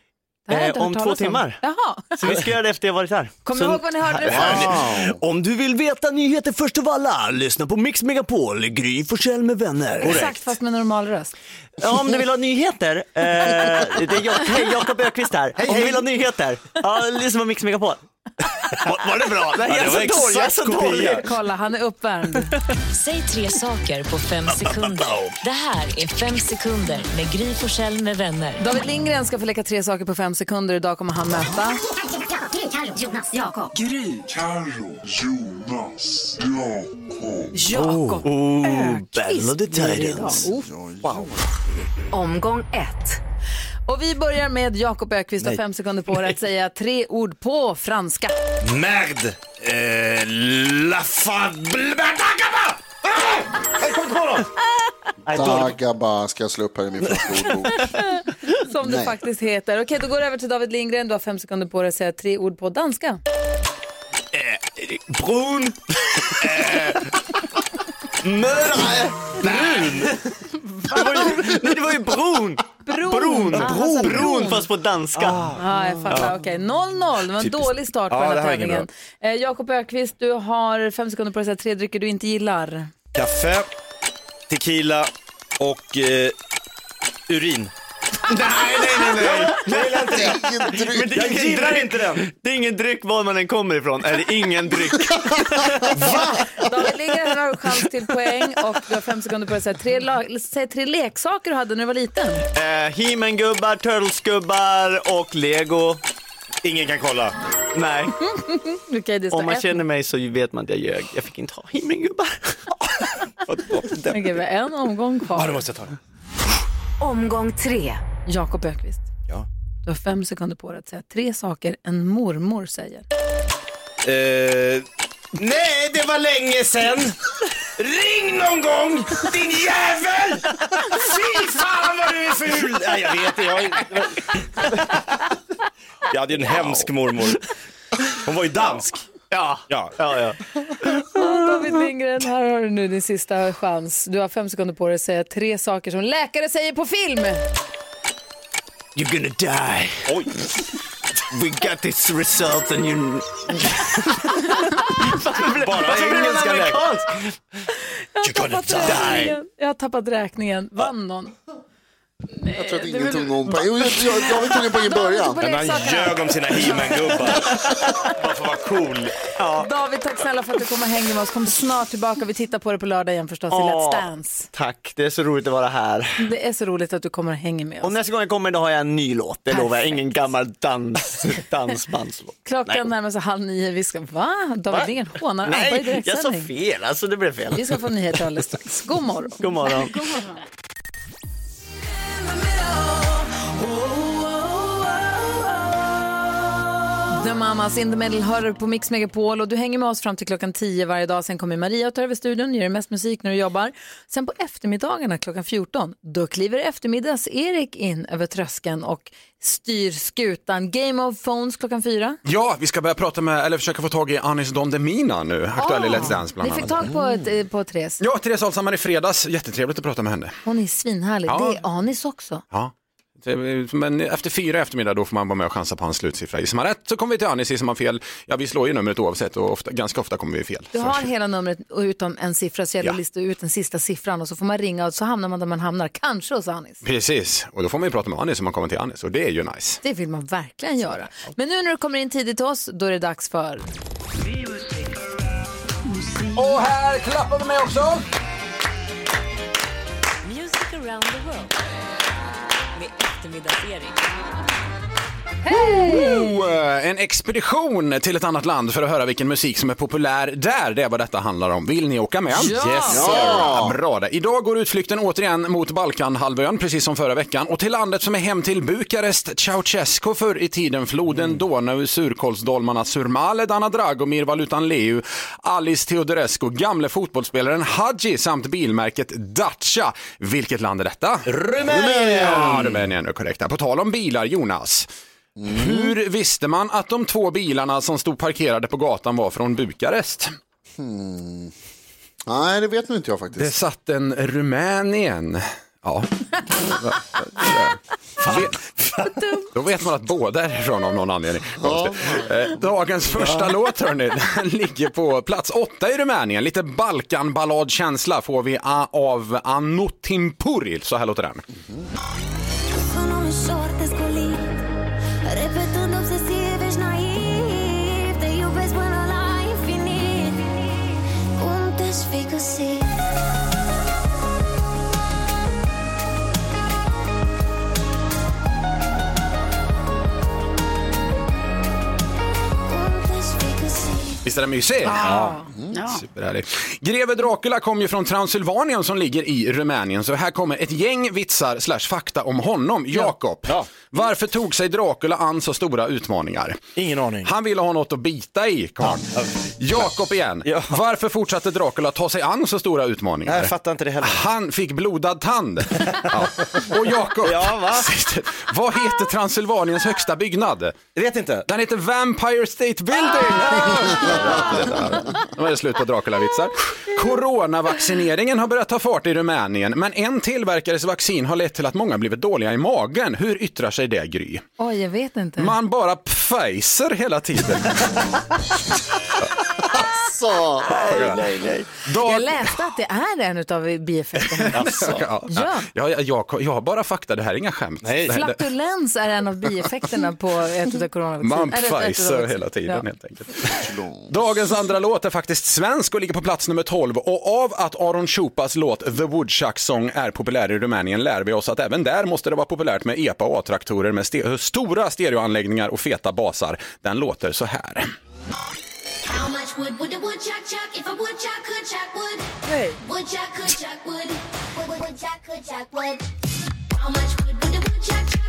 Eh, om två timmar.
Jaha.
Så vi ska göra det efter jag varit här.
Kom
Så-
ihåg vad ni hörde det först.
Om du vill veta nyheter först av alla, lyssna på Mix Megapol, Gry Forssell med vänner.
Exakt, fast med normal röst.
Ja, om du vill ha nyheter, eh, det är jag, hej Jakob Ökvist här. om du vill ha nyheter, ja, lyssna på Mix Megapol. Var, var det bra? Nej,
Ja,
jag är
det
så
var
dålig, jag är så
exakt kopia.
dålig.
Kolla, han är uppvärmd.
Säg tre saker på fem sekunder. Det här är Fem sekunder med Gry Forssell med vänner.
David Lindgren ska få leka tre saker på fem sekunder. Idag kommer han möta...
Gry, Carro, Jonas, Jakob.
Jakob
Oh,
Öqvist
Battle of the
blir det idag.
Titans.
Oh.
Omgång ett.
Och vi börjar med Jakob Ökvist och fem sekunder på dig att säga tre ord på franska.
Merde! Eh, la fa... Dagaba! Jag kom inte på något!
Dagaba ska jag slå upp här i min franska ordbok.
Som det
Nej.
faktiskt heter. Okej, då går det över till David Lindgren. Du har fem sekunder på dig att säga tre ord på danska.
Brun. Eh, Mördare. Brun. Det var ju, nej, det var ju bron.
Bron.
Bron.
Ah,
Bron,
bron.
fast på danska.
Ja, jag fattar. Okej, 0-0. Det var en
Typiskt.
dålig start på
Ja,
den
det
här tävlingen. Eh, Jakob Ökvist, du har fem sekunder på dig att säga tre drycker du inte gillar.
Kaffe, tequila och eh, urin.
Nej, nej, nej, nej.
Jag gillar inte det.
Ingen dryck.
Men det är
Jag gillar
dryck.
inte den.
Det är ingen dryck var man än kommer ifrån. Är det ingen dryck?
David Lindgren har chans till poäng och du har fem sekunder på dig att säga tre, la- säg tre leksaker du hade när du var liten.
Eh, He-Man-gubbar, Turtles-gubbar och Lego.
Ingen kan kolla.
Nej,
Okej, det står
om man
ett-
känner mig så vet man att jag ljög. Jag fick inte ha He-Man-gubbar.
Okej, vi har en omgång
Ja,
kvar.
då måste jag ta det.
Omgång tre.
Jakob Ökvist.
Ja.
Du har fem sekunder på dig att säga tre saker en mormor säger.
Eh, nej, det var länge sen. Ring någon gång, din jävel! Fy fan vad du är ful! Nej, jag vet det. Jag, jag hade ju en hemsk mormor. Hon var ju dansk.
Ja,
Ja.
ja, ja.
David Lindgren, här har du nu din sista chans. Du har fem sekunder på dig att säga tre saker som läkare säger på film.
You're gonna die.
Oj.
We got this result and you...
Bara engelska läkare.
Har tappat räkningen. Jag har tappat räkningen. Vann någon?
Jag tror att ingen tog någon poäng. Jo, jag, jag, jag tog en poäng i början.
Men han ljög om sina He-Man-gubbar. Bara för att vara cool.
David, tack snälla för att du kom och hängde med oss. Kom snart tillbaka. Vi tittar på det på lördag igen förstås i. Let's Dance.
Tack, det är så roligt att vara här.
Det är så roligt att du kommer och hänger med oss.
Och nästa gång jag kommer då har jag en ny låt, det lovar jag. Ingen gammal dans, dansbandslåt.
Klockan
Nej.
närmar sig halv nio. Vi ska... Va? David? Lindgren hånar
Nej, jag sa fel, alltså det blev fel.
Vi ska få nyheter alldeles strax. God morgon.
God morgon.
God morgon. The Mamas in the middle hör på Mix Megapol och du hänger med oss fram till klockan 10 varje dag. Sen kommer Maria och tar över studion, gör mest musik när du jobbar. Sen på eftermiddagarna klockan 14, då kliver eftermiddags-Erik in över tröskeln och styr skutan. Game of Phones klockan 4.
Ja, vi ska börja prata med, eller försöka få tag i Anis Don Demina nu, aktuell i Let's Dance bland
Ni fick
annat.
tag på, ett, eh, på Therese.
Ja, Therese Alshammar i fredags, jättetrevligt att prata med henne.
Hon är svinhärlig.
Ja.
Det är Anis också.
Ja. Men efter fyra eftermiddag då får man vara med och chansa på hans slutsiffra. Gissar man rätt så kommer vi till Anis, gissar man fel, ja vi slår ju numret oavsett och ofta, ganska ofta kommer vi fel.
Du har hela numret utom en siffra så gäller det
Ja.
att lista ut den sista siffran och så får man ringa och så hamnar man där man hamnar, kanske hos Anis.
Precis, och då får man ju prata med Anis om man kommer till Anis och det är ju nice.
Det vill man verkligen göra. Men nu när du kommer in tidigt till oss, då är det dags för...
Och här klappar vi med också.
Music around the world eftermiddagsering eftermiddags-Erik.
Woo! En expedition till ett annat land för att höra vilken musik som är populär där. Det är vad detta handlar om. Vill ni åka med?
Ja!
Yes, sir.
Ja!
Bra det. Idag går utflykten återigen mot Balkanhalvön, precis som förra veckan. Och till landet som är hem till Bukarest, Ceausescu förr i tiden, floden Donau, surkolsdolmarna Surmale, Dana Dragomir, valutan Leu, Alice Teodorescu, gamle fotbollsspelaren Hadji samt bilmärket Dacia. Vilket land är detta?
Rumänien!
Ja, Rumänien är korrekt. På tal om bilar, Jonas. Hur visste man att de två bilarna som stod parkerade på gatan var från Bukarest?
Hmm. Nej, det vet nog inte jag faktiskt.
Det satt en Rumänien. Ja. Då vet man att båda är ifrån av någon anledning. Eh, Dagens första låt hörni, den ligger på plats åtta i Rumänien. Lite Balkanballadkänsla får vi av Anotim Puril. Så här låter den.
Sună
Visst är den mysig? Ja. Superhärlig. Greve Dracula kom ju från Transylvanien som ligger i Rumänien, så här kommer ett gäng vitsar slash fakta om honom. Jakob, varför tog sig Dracula an så stora utmaningar?
Ingen aning.
Han ville ha något att bita i, karln. Jakob igen, varför fortsatte Dracula ta sig an så stora utmaningar?
Jag fattar inte det heller.
Han fick blodad tand. ja. Och Jakob, vad heter Transylvaniens högsta byggnad?
Jag vet inte.
Den heter Vampire State Building. Nu är det slut på Dracula-vitsar. Coronavaccineringen har börjat ta fart i Rumänien, men en tillverkares vaccin har lett till att många blivit dåliga i magen. Hur yttrar sig det, Gry?
Oj, jag vet inte.
Man bara pfejser hela tiden.
Så.
Nej, nej, nej.
Jag läste att det är en av bieffekterna.
Ja,
Ja.
ja, jag, jag, jag har bara fakta, det här är inga skämt. Det-
Flatulens är en av bieffekterna på ett av coronavaccin.
Man
vaccin.
hela tiden
Ja.
helt enkelt. Dagens andra låt är faktiskt svensk och ligger på plats nummer 12 och av att Aron Chupas låt The Woodchuck Song är populär i Rumänien lär vi oss att även där måste det vara populärt med EPA och A-traktorer med ste- stora stereoanläggningar och feta basar. Den låter så här.
How much wood would a woodchuck chuck if a woodchuck could chuck wood?
Hey.
Woodchuck could chuck wood. Wood- wood- Woodchuck could chuck wood. How much wood would a woodchuck chuck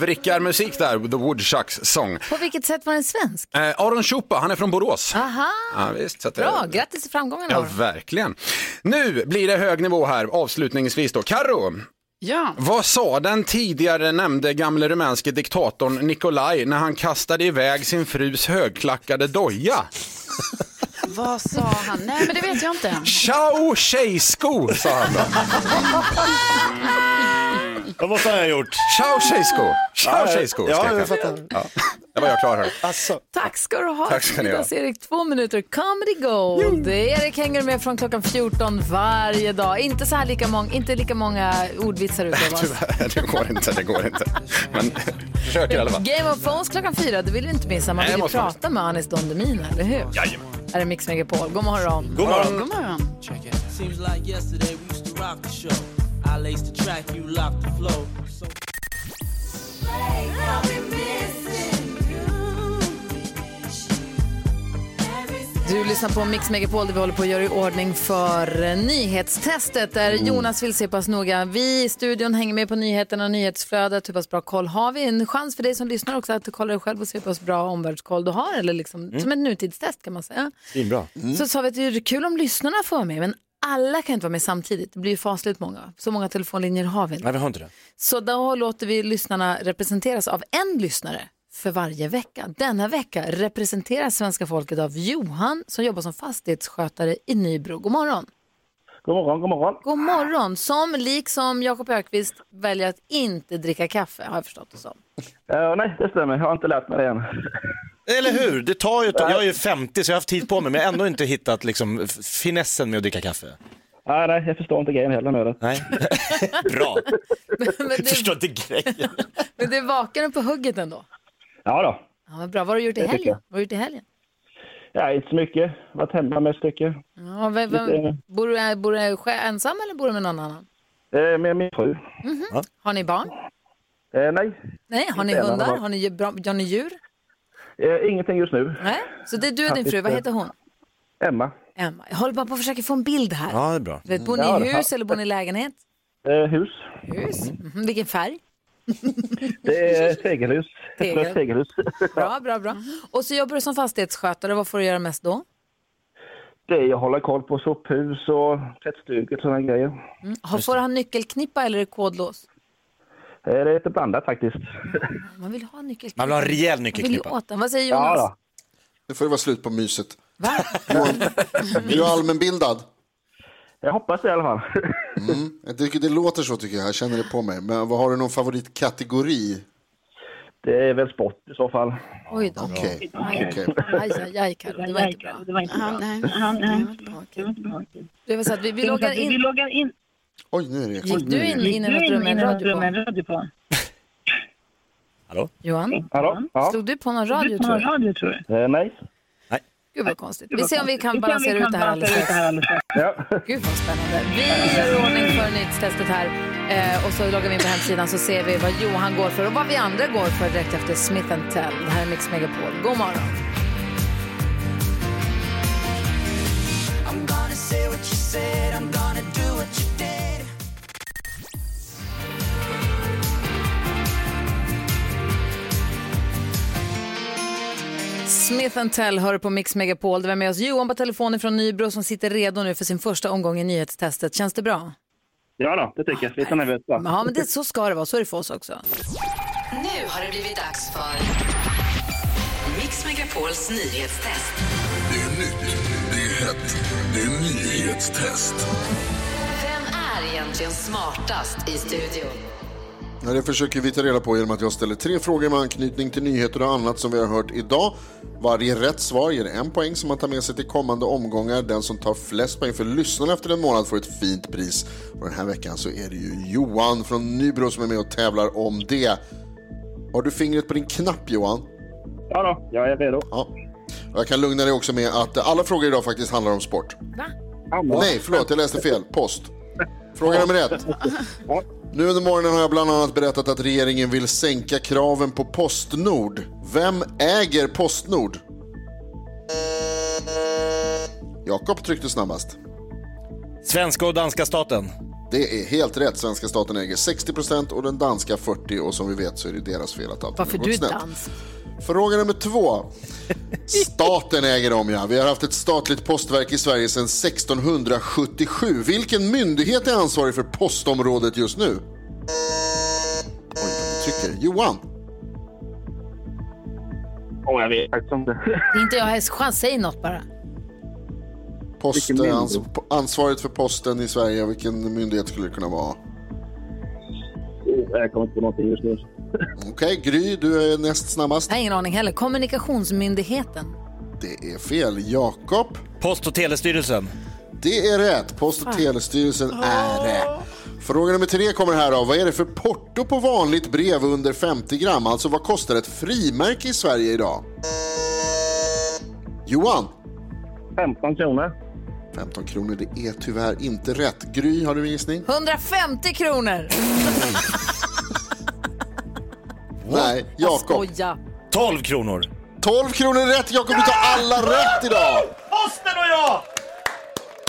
Tungvrickarmusik där, The Woodchucks Song.
På vilket sätt var den svensk?
Eh, Aron Chupa, han är från Borås.
Aha,
Ja, visst, så att det-
bra. Grattis till framgången.
Ja,
Aron.
verkligen. Nu blir det hög nivå här, avslutningsvis då. Karo,
Ja.
vad sa den tidigare nämnde gamle rumänske diktatorn Nikolaj när han kastade iväg sin frus högklackade doja?
Vad sa han? Nej, men det vet jag inte.
Ciao tjejsko, sa han då.
Vad måste han ha gjort?
Ciao tjejsko. Ciao tjejsko.
ja, jag fattar.
Ja. Det var jag klar här.
Alltså.
Tack ska du ha.
Tack ska ni ha.
Erik, två minuter comedy gold. Erik hänger med från klockan 14 varje dag. Inte så här lika, mång, inte lika många ordvitsar utlovas.
Tyvärr, det går inte. Det går inte. Men försöker i alla fall.
Game of Phones klockan fyra, det vill du inte missa. Man
Nej,
vill ju
måste man.
prata med Anis Don Demina, eller hur?
Jajamän.
Här är Mix Megapol. God morgon.
God morgon.
God morgon.
Seems like
Du lyssnar på Mix Megapol där vi håller på att göra i ordning för eh, nyhetstestet där Jonas vill se pass noga. Vi i studion hänger med på nyheterna och nyhetsflödet. Hur pass bra koll har vi? En chans för dig som lyssnar också att du kollar dig själv och ser hur pass bra omvärldskoll du har. Eller liksom, Som ett nutidstest kan man säga.
Svinbra.
Så sa vi att det är kul om lyssnarna får vara med, men alla kan inte vara med samtidigt. Det blir ju fasligt många. Så många telefonlinjer har vi inte.
Nej, vi har inte det.
Så då låter vi lyssnarna representeras av en lyssnare för varje vecka. Denna vecka representeras svenska folket av Johan som jobbar som fastighetsskötare i Nybro. God morgon!
God morgon, god morgon.
God morgon! Som liksom Jakob Ökvist väljer att inte dricka kaffe har jag förstått det som.
Eh, nej, det stämmer. Jag har inte lärt mig det än.
Eller hur? Det tar ju ett. Jag är ju 50 så jag har haft tid på mig men jag har ändå inte hittat liksom, finessen med att dricka kaffe.
Nej, nej, jag förstår inte grejen heller det.
Nej. Bra.
Men
Jag
du,
förstår inte grejen.
men du är vaken och på hugget ändå.
Ja då.
Ja, vad bra. Vad har du gjort i
tycker
helgen?
jag.
Vad har du gjort i helgen?
Ja, inte så mycket. Varit hemma med ett stycke.
Ja, vem, vem,
Lite-
bor, du, bor du själv ensam eller bor du med någon annan?
Eh, med min fru.
Mhm. Har ni barn?
Eh, nej.
Nej, har ni
Inte än,
hundar? Har ni, bra- har ni djur?
Eh, ingenting just nu.
Nej. Så det är du och din fru, vad heter hon?
Emma.
Emma. Jag håller bara på att försöka få en bild här.
Ja, det är bra.
Du Vet, bor ni
Ja,
i hus eller bor ni i lägenhet?
Eh, hus.
Hus. Mhm. Vilken färg?
Det är tegelhus.
Tegel.
Ett tegelhus.
Bra, bra, bra. Och så jobbar du som fastighetsskötare. Vad får du göra mest då?
Det är att hålla koll på sophus och tvättstugor och sådana grejer.
Mm. Har- Får han nyckelknippa eller är det kodlås?
Eh, det är lite blandat faktiskt.
Man vill ha nyckelknippa.
Man vill ha en rejäl
Man vill
nyckelknippa.
åt den. Vad säger Jonas?
Nu får det vara slut på myset.
Va?
Är du allmänbildad?
Jag hoppas det i alla fall.
Mm. Jag tycker det låter så tycker jag, jag känner det på mig. Men vad har du någon favoritkategori?
Det är väl sport i så fall.
Oj då.
Okej. Okej.
aj, aj, aj Karo. Det var inte bra.
Det var inte bra.
nej.
Det var inte bra.
Det var så att vi, vi loggar
Vi
in.
loggar in.
Oj, nu är det
Gick du in, in i något rum med en radio på?
Hallå?
Johan?
Hallå? Ja.
Slog du på någon radio
På
tror
någon
du?
radio tror du?
Eh, nej.
Gud vad konstigt. Vi ser om vi kan balansera ut det här alldeles strax.
Ja.
Gud vad spännande. Vi gör ordning för nyhetstestet här eh, och så loggar vi in på hemsidan så ser vi vad Johan går för och vad vi andra går för direkt efter Smith Tell. Det här är Mix Megapol. God morgon. Smith Tell hör på Mix Megapol. Det var med oss Johan på telefonen från Nybro som sitter redo nu för sin första omgång i nyhetstestet. Känns det bra?
Ja då, det tycker jag. Lite nervöst va?
Ja, men det, så ska det vara. Så är det för oss också.
Nu har det blivit dags för Mix Megapols nyhetstest.
Det är nytt, det är hett, det är nyhetstest.
Vem är egentligen smartast i studion?
Ja, det försöker vi ta reda på genom att jag ställer tre frågor med anknytning till nyheter och annat som vi har hört idag. Varje rätt svar ger en poäng som man tar med sig till kommande omgångar. Den som tar flest poäng för lyssnarna efter en månad får ett fint pris. Och den här veckan så är det ju Johan från Nybro som är med och tävlar om det. Har du fingret på din knapp Johan?
Ja då, jag är redo.
Ja. Jag kan lugna dig också med att alla frågor idag faktiskt handlar om sport.
Va?
Nej, förlåt, jag läste fel. Post. Fråga nummer ett. Nu under morgonen har jag bland annat berättat att regeringen vill sänka kraven på Postnord. Vem äger Postnord? Jakob tryckte snabbast.
Svenska och danska staten.
Det är helt rätt. Svenska staten äger 60% och den danska 40% och som vi vet så är det deras fel att allt
Varför
har
du
gått snett.
dans?
Fråga nummer två. Staten äger dem ja. Vi har haft ett statligt postverk i Sverige sedan 1677. Vilken myndighet är ansvarig för postområdet just nu? Oj, vad du trycker. Johan.
Åh, jag vet faktiskt inte.
Inte jag. Chans, säg något bara.
Post,
Vilken myndighet?
ans, på- ansvaret för posten i Sverige, vilken myndighet skulle det kunna vara?
Jag kommer inte på någonting just nu.
Okej, Gry, du är näst snabbast.
Jag har ingen aning heller. Kommunikationsmyndigheten.
Det är fel. Jakob?
Post och telestyrelsen.
Det är rätt. Post och
Fan.
telestyrelsen är det. Fråga nummer tre kommer här då. Vad är det för porto på vanligt brev under 50 gram? Alltså vad kostar ett frimärke i Sverige idag? Johan?
15 kronor.
15 kronor, det är tyvärr inte rätt. Gry, har du en gissning?
150 kronor!
Nej, Jakob.
Skoja.
12 kronor.
12 kronor är rätt. Jakob, du tar alla rätt idag.
Posten och jag!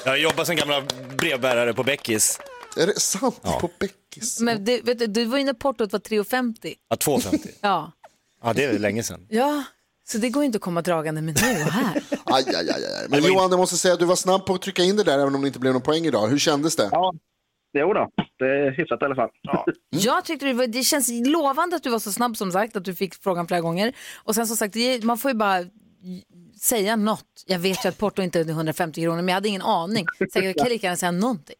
Jag jobbar som gamla brevbärare på Beckis.
Är det sant?
Ja.
På Beckis?
Men du, vet du, du var inne portot var 3,50.
Ja, 2,50.
Ja.
Ja, det är länge sedan.
ja, så det går inte att komma dragande med nu och här.
Aj, aj, aj, aj. Men Johan, jag måste säga att du var snabb på att trycka in det där även om det inte blev någon poäng idag. Hur kändes det?
Ja, jo då. Det är hyfsat i alla fall.
Jag tyckte det, var, det känns lovande att du var så snabb som sagt, att du fick frågan flera gånger. Och sen som sagt, det- man får ju bara säga något. Jag vet ju att porto inte är 150 kronor, men jag hade ingen aning. Så jag kan lika gärna säga någonting.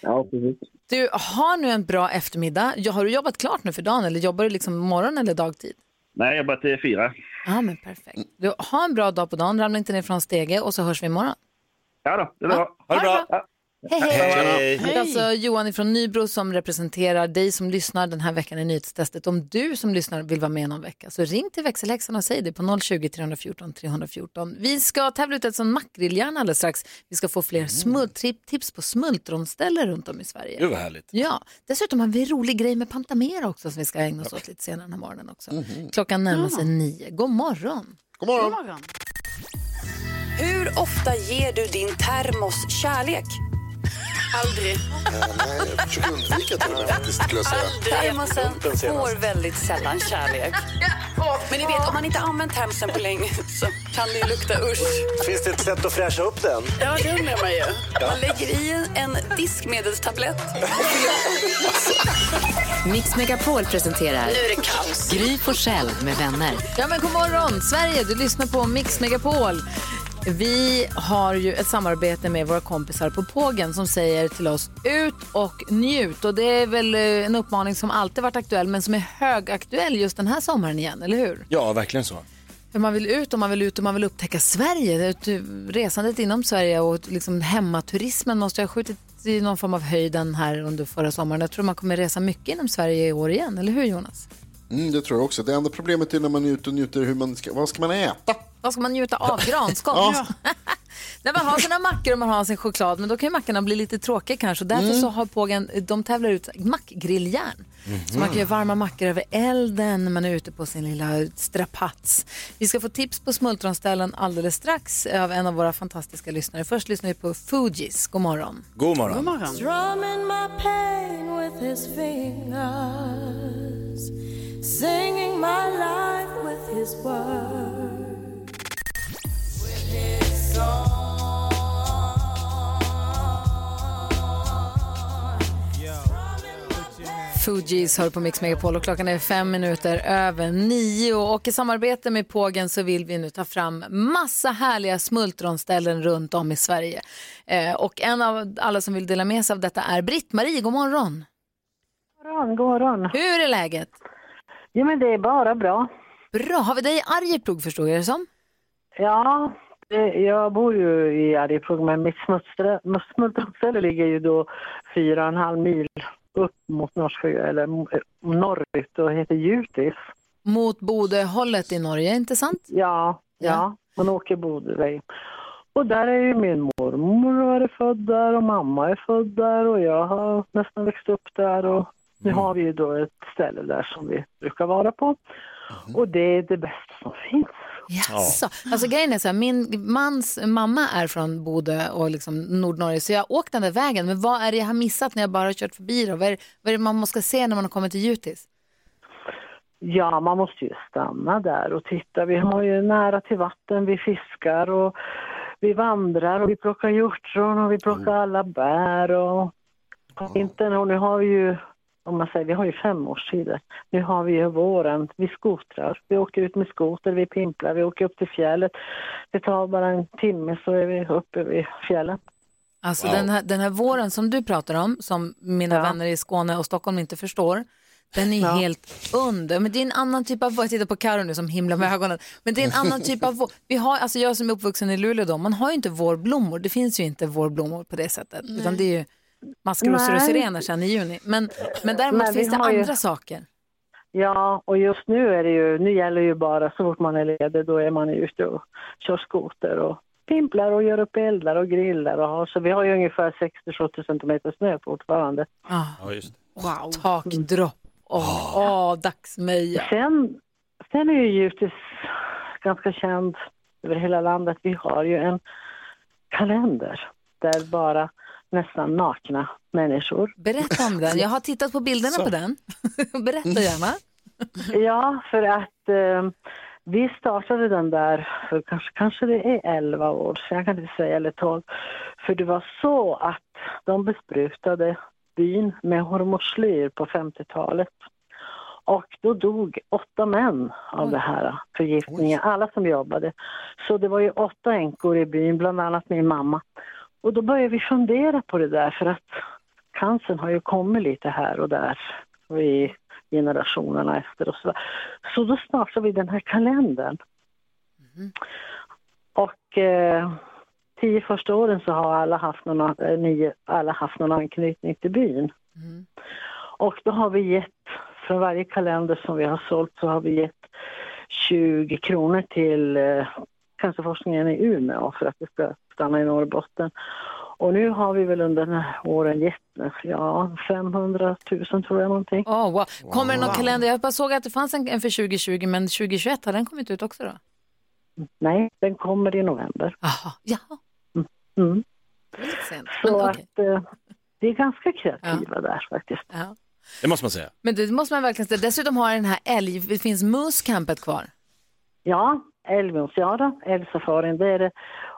Ja, precis.
Du har nu en bra eftermiddag. Ja, Har du jobbat klart nu för dagen eller jobbar du liksom morgon eller dagtid?
Nej, jag börjar till fyra.
Ja, men perfekt. Du har en bra dag på dagen, ramla inte ner från stege och så hörs vi imorgon.
Ja då, det är bra.
Ha det bra.
Hej, hej. Det alltså Johan från Nybro som representerar dig som lyssnar den här veckan i nyhetstestet. Om du som lyssnar vill vara med någon vecka så ring till växelhäxan och säg det på 020 314 314. Vi ska tävla ut ett sånt makrilljärn alldeles strax. Vi ska få fler trip, tips på smultronställen runt om i Sverige.
Gud vad härligt.
Ja, dessutom har vi en rolig grej med Pantamera också som vi ska ägna oss åt lite senare den här morgonen också. Klockan närmar sig nio. God morgon!
God morgon!
Hur ofta ger du din termos kärlek?
Aldrig.
nej, jag försöker undvika till och med faktiskt, skulle jag säga.
Termosen får väldigt sällan kärlek. Men ni vet, om man inte använt termosen på länge så kan det ju lukta usch.
Finns det ett sätt att fräscha upp den?
Ja, det undrar man ju.
Man lägger i en diskmedelstablett
Mix Megapol presenterar
Nu är det kaos.
Gry Forssell med vänner.
Ja men god morgon Sverige, du lyssnar på Mix Megapol. Vi har ju ett samarbete med våra kompisar på Pågen som säger till oss ut och njut. Och det är väl eh, en uppmaning som alltid varit aktuell men som är högaktuell just den här sommaren igen, eller hur?
Ja, verkligen så.
För man vill ut och man vill ut och man vill upptäcka Sverige. Ett- Resandet inom Sverige och liksom hemmaturismen måste ha skjutit i någon form av höjden här under förra sommaren. Jag tror man kommer resa mycket inom Sverige i år igen, eller hur Jonas?
Mm, det tror jag också. Det enda problemet är när man är ute och njuter hur man ska, vad ska man äta?
Vad ska man njuta av? Granskott?
Ja.
När man har sina mackor och man har sin choklad, men då kan ju mackorna bli lite tråkiga kanske. Och därför
Mm.
så har Pågen, de tävlar ut mackgrilljärn. Så man kan göra varma mackor över elden när man är ute på sin lilla strapats. Vi ska få tips på smultronställen alldeles strax av en av våra fantastiska lyssnare. Först lyssnar vi på Fugees. God morgon.
God morgon.
Strumming my pain with his fingers, singing my life with his words.
Fugees hör på Mix Megapol och klockan är fem minuter över nio. Och i samarbete med Pågen så vill vi nu ta fram massa härliga smultronställen runt om i Sverige. Eh, och en av alla som vill dela med sig av detta är Britt-Marie. God morgon!
God morgon, god morgon.
Hur är läget?
Jo, men det är bara bra.
Bra. Har vi dig i Arjeplog förstår jag det som?
Ja, jag bor ju i Arjeplog, men mitt smultronställe ligger ju då fyra och en halv mil upp mot Norrsjö, eller norrut och heter Jutis.
Mot Bodöhållet i Norge, inte sant?
Ja, ja, man åker Bodöväg. Och där är ju min mormor är född där och mamma är född där och jag har nästan växt upp där och nu har vi ju då ett ställe där som vi brukar vara på. Och det är det bästa som finns.
Jaså. Alltså grejen är så här, min mans mamma är från Bodö och liksom Nordnorge så jag har åkt den där vägen. Men vad är det jag har missat när jag bara har kört förbi då? Vad är, det- vad är det man måste se när man har kommit till Jutis?
Ja, man måste ju stanna där och titta. Vi har ju nära till vatten, vi fiskar och vi vandrar och vi plockar hjortron och vi plockar alla bär och på vintern och nu har vi ju om man säger, vi har ju fem årstider. Nu har vi ju våren, vi skotrar, vi åker ut med skoter, vi pimplar, vi åker upp till fjället. Det tar bara en timme så är vi uppe vid fjällen.
Alltså
Wow.
den, här, den här våren som du pratar om, som mina vänner i Skåne och Stockholm inte förstår, den är helt under. Men det är en annan typ av vår. Jag tittar på Karo nu som himlar med ögonen. Men det är en annan typ av vår. Vi har, alltså jag som är uppvuxen i Luleå då, man har ju inte vårblommor. Det finns ju inte vårblommor på det sättet. Utan det är ju maskrosor och sirener sen i juni. Men, men däremot
Men
finns det
har ju-
andra saker.
Ja, och just nu är det ju, nu gäller ju bara så fort man är ledig, då är man ute och kör skoter och pimplar och gör upp eldar och grillar och har, så vi har ju ungefär 60-70 centimeter snö fortfarande.
Ja, just det.
Wow. Takdropp. Åh, åh, dagsmeja.
Sen, sen är ju givetvis ganska känd över hela landet, vi har ju en kalender där bara nästan nakna människor.
Berätta om den. Jag har tittat på bilderna
Så.
på den. Berätta gärna.
Ja, för att eh, vi startade den där för kanske, kanske det är 11 år sedan, jag kan inte säga, eller 12. För det var så att de besprutade byn med hormoslyr på 50-talet. Och då dog åtta män av det här förgiftningen, alla som jobbade. Så det var ju åtta änkor i byn, bland annat min mamma. Och då började vi fundera på det där för att cancern har ju kommit lite här och där i generationerna efter och så. Så då startade vi den här kalendern. Och eh, tio första åren så har alla haft någon, eh, nio, alla haft någon anknytning till byn. Och då har vi gett, från varje kalender som vi har sålt så har vi gett 20 kronor till eh, cancerforskningen i Umeå för att det ska stanna i Norrbotten. Och nu har vi väl under den här åren gett ja, 500 000 tror jag någonting.
Oh, wow. Kommer det någon kalender? Jag bara såg att det fanns en, för 2020, men 2021 har den kommit ut också då?
Nej, den kommer i november.
Aha, ja.
Mm.
Sent.
Så
Men,
att eh, vi är ganska kreativa där faktiskt.
Ja.
Det måste man säga.
Men det måste man verkligen säga. Dessutom har den här älg, det finns Moose-campet kvar.
Ja, älgmos, ja då, älgsafarin det är det.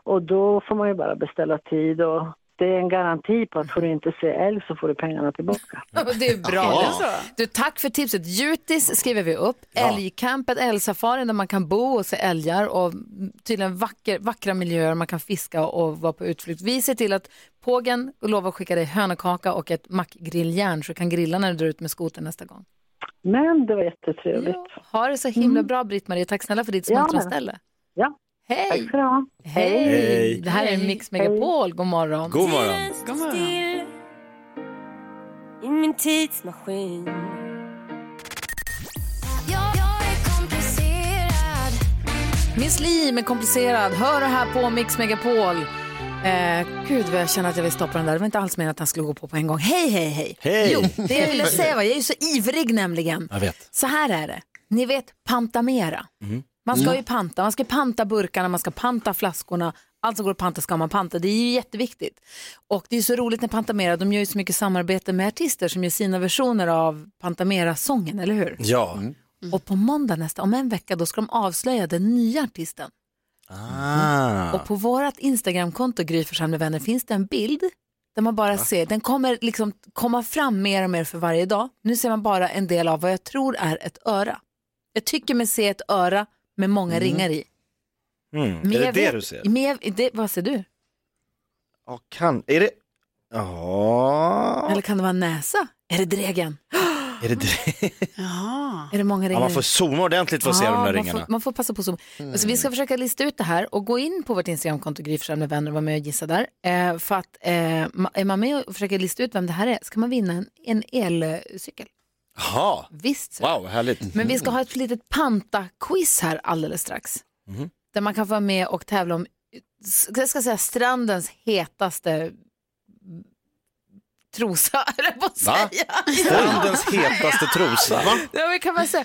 Och då får man ju bara beställa tid och det är en garanti på att får du inte se älg så får du pengarna tillbaka.
Det är bra.
Ja.
Du, tack för tipset. Jutis skriver vi upp. Älgcampet, älgsafarin där man kan bo och se älgar och tydligen vacker, vackra miljöer man kan fiska och vara på utflykt. Vi ser till att Pågen lovar att skicka dig hönökaka och ett mackgrilljärn så du kan grilla när du drar ut med skoten nästa gång.
Men det var jättetrevligt.
Ha det så himla bra Britt-Marie. Tack snälla för ditt
Ja.
smartställe.
Ja.
Hej!
Tack du ha.
Hej!
Hej.
Det här är Mix Megapol. God morgon.
God morgon.
God morgon.
I min tidsmaskin
Miss Li med komplicerad. Hör det här på Mix Megapol. Eh, gud vad jag känner att jag vill stoppa den där. Det var inte alls meningen att han skulle gå på på en gång. Hej, hej, hej.
Hej.
Jo, det jag ville säga var, jag är ju så ivrig nämligen.
Jag vet.
Så här är det. Ni vet pantamera.
Mm.
Man ska ju panta. Man ska panta burkarna, man ska panta flaskorna. Allt som går att panta ska man panta. Det är ju jätteviktigt. Och det är så roligt när Pantamera, de gör ju så mycket samarbete med artister som gör sina versioner av Pantamera-sången, eller hur?
Ja.
Och på måndag nästa, om en vecka, då ska de avslöja den nya artisten.
Ah.
Och på vårt Instagramkonto, Gry Forssell med vänner, finns det en bild där man bara ser, den kommer liksom komma fram mer och mer för varje dag. Nu ser man bara en del av vad jag tror är ett öra. Jag tycker mig se ett öra med många
Mm.
ringar i.
Mm.
Men
Är det det
vet-
du ser?
Men det, vad ser du?
Ja, kan, är det... Ja.
Eller kan det vara näsa? Är det dregen?
Är det det?
Är det många ringar?
Ja, man får zooma ordentligt för att se de där
man
ringarna.
Får, man får passa på så. Alltså, vi ska försöka lista ut det här och gå in på vårt Instagramkonto Gry Forssell med vänner och vara med och gissa där. Eh, för att eh, är man med och försöker lista ut vem det här är ska man vinna en, en elcykel.
Jaha.
Visst.
Wow, härligt.
Men vi ska ha ett litet panta-quiz här alldeles strax.
Mhm.
Där man kan få vara med och tävla om, jag ska säga strandens hetaste trosa, jag på att
Va?
säga.
Strandens hetaste trosa. Va?
Ja, men kan man säga.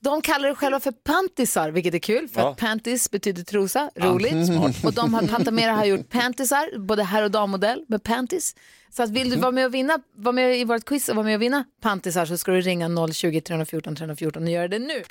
De kallar det själva för pantisar, vilket är kul för
Ja.
att pantis betyder trosa, roligt.
smart.
Och de har, Pantamera har gjort pantisar, både herr och dammodell med pantis. Så att vill du vara med och vinna, vara med i vårt quiz och vara med och vinna pantisar så ska du ringa 020-314 314 och göra det nu.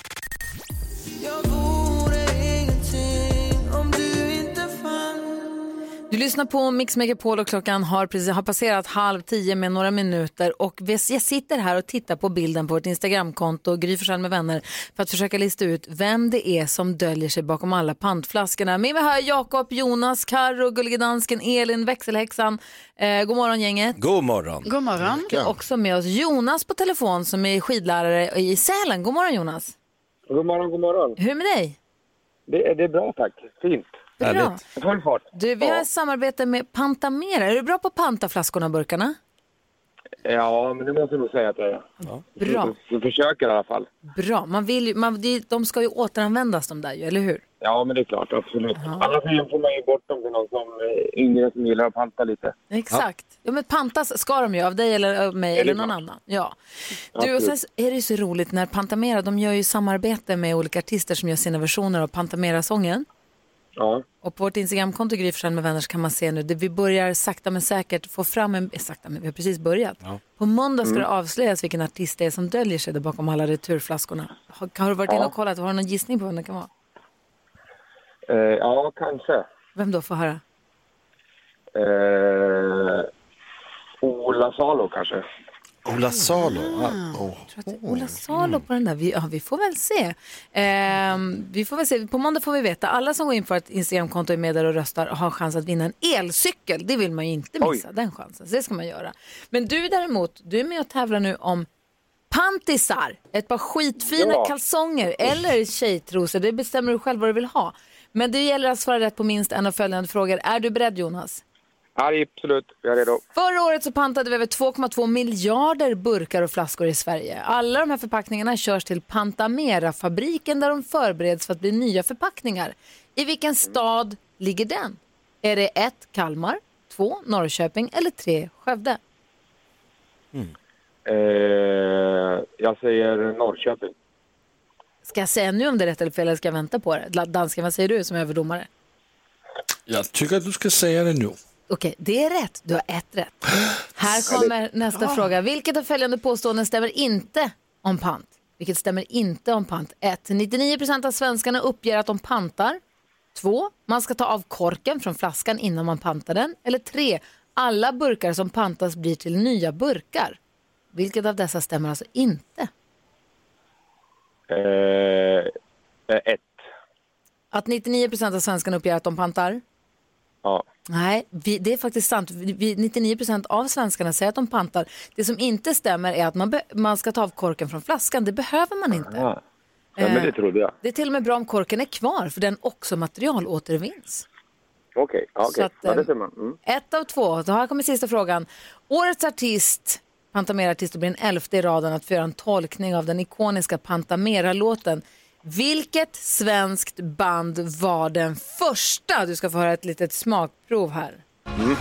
Du lyssnar på Mix Megapol och klockan har, precis, har passerat halv tio med några minuter och jag sitter här och tittar på bilden på vårt Instagramkonto, Gry Forssell med vänner, för att försöka lista ut vem det är som döljer sig bakom alla pantflaskorna. Med mig har jag Jakob, Jonas, Karo, Gullige Dansken, Elin, växelhäxan. Eh, god morgon gänget.
God morgon.
God morgon. Vi har också med oss Jonas på telefon som är skidlärare i Sälen. God morgon Jonas.
God morgon, god morgon.
Hur är det med dig?
Det, är- det är bra tack. Fint.
Bra.
Full fart.
Du, vi har ett samarbete med Pantamera. Är du bra på att panta flaskorna och burkarna?
Ja, men det måste jag nog säga att jag är.
Bra.
Jag försöker i alla fall.
Bra. Man vill ju, man, de- de ska ju återanvändas de där ju, eller hur?
Ja, men det är klart. Absolut. Annars får man ju bort dem till någon som eh, yngre som gillar att panta lite.
Exakt. Ja. men pantas ska de ju av dig eller av mig eller någon
klart.
annan. Ja. Du, och sen så är det ju så roligt när Pantamera, de gör ju samarbete med olika artister som gör sina versioner av Pantamera-sången.
Ja.
Och på vårt Instagramkonto Gry Forssell med vänner så kan man se nu, det vi börjar sakta men säkert få fram en, eh, sakta men vi har precis börjat. På måndag ska
Mm.
det avslöjas vilken artist det är som döljer sig där bakom alla returflaskorna. Har, har du varit inne
Ja.
och kollat? Har du någon gissning på vem det kan vara?
Eh, ja, kanske.
Vem då? Får höra.
Eh, Ola Salo kanske.
Ola Salo?
Ah. Ola Salo på den där. Vi, ja, vi får väl se. Ehm, vi får väl se. På måndag får vi veta. Alla som går in på ett Instagramkonto och är med där och röstar har chans att vinna en elcykel. Det vill man ju inte missa, den chansen. Så det ska man göra. Men du däremot, du är med och tävlar nu om pantisar. Ett par skitfina
Ja.
kalsonger eller tjejtrosor. Det bestämmer du själv vad du vill ha. Men det gäller att svara rätt på minst en av följande frågor. Är du beredd Jonas?
Ja, absolut. Jag är redo.
Förra året så pantade vi över 2,2 miljarder burkar och flaskor i Sverige. Alla de här förpackningarna körs till Pantamera-fabriken där de förbereds för att bli nya förpackningar. I vilken stad ligger den? Är det 1. Kalmar, 2. Norrköping eller 3. Skövde?
Eh, jag säger Norrköping.
Ska jag säga nu om det är rätt eller fel eller ska jag vänta på det? Dansken, vad säger du som överdomare?
Jag tycker att du ska säga det nu.
Okej, det är rätt. Du har ett rätt. Här kommer nästa fråga. Vilket av följande påståenden stämmer inte om pant? Vilket stämmer inte om pant? 1. 99% av svenskarna uppger att de pantar. 2. Man ska ta av korken från flaskan innan man pantar den. Eller 3. Alla burkar som pantas blir till nya burkar. Vilket av dessa stämmer alltså inte?
Eh, ett.
Att 99% av svenskarna uppger att de pantar?
Ja.
Nej, vi, det är faktiskt sant. Vi, vi- 99% av svenskarna säger att de pantar. Det som inte stämmer är att man, be, man ska ta av korken från flaskan. Det behöver man inte.
Ja, ja men det
Eh,
trodde jag.
Det är till och med bra om korken är kvar, för den också materialåtervinns.
Okej, okej.
att,
Ja, det
eh,
ser man. Mm.
Ett av två. Så här kommer sista frågan. Årets artist, Pantamera-artist, blir den elfte i raden att få göra en tolkning av den ikoniska Pantamera-låten. Vilket svenskt band var den första? Du ska få höra ett litet smakprov här.
Mm.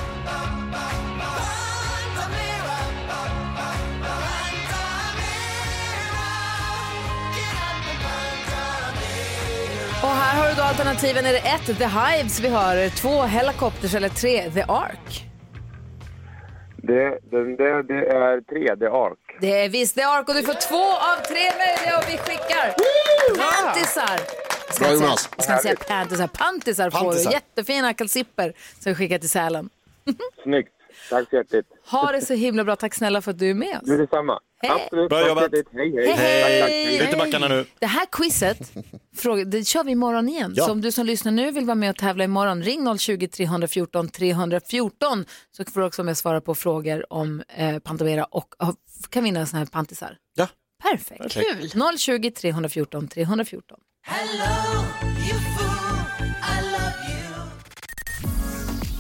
Och här har du då alternativen. Är det ett, The Hives vi hör, två, Helicopters eller tre, The Ark?
Det, den där, det är tredje ark.
Det är visst The Ark och du får två av tre möjliga och vi skickar pantisar. Ska
Bra,
jag säga-
Jonas.
Ska jag säga pantisar? Pantisar får du.
Pantisar.
Jättefina kalsipper som vi skickar till Sälen.
Snyggt. Tack så hjärtligt.
Ha det så himla bra. Tack snälla för att du är med oss.
Du detsamma. Absolut.
Bra jobbat.
Hej, hej.
Ut i backarna nu.
Det här quizet, fråga, det kör vi imorgon igen.
Ja.
Så om du som lyssnar nu vill vara med och tävla imorgon, ring 020-314 314 så får du också vara med och svara på frågor om eh, Pantamera och och kan vinna såna här pantisar.
Ja.
Perfekt.
Perfekt.
Kul. 020 314 314.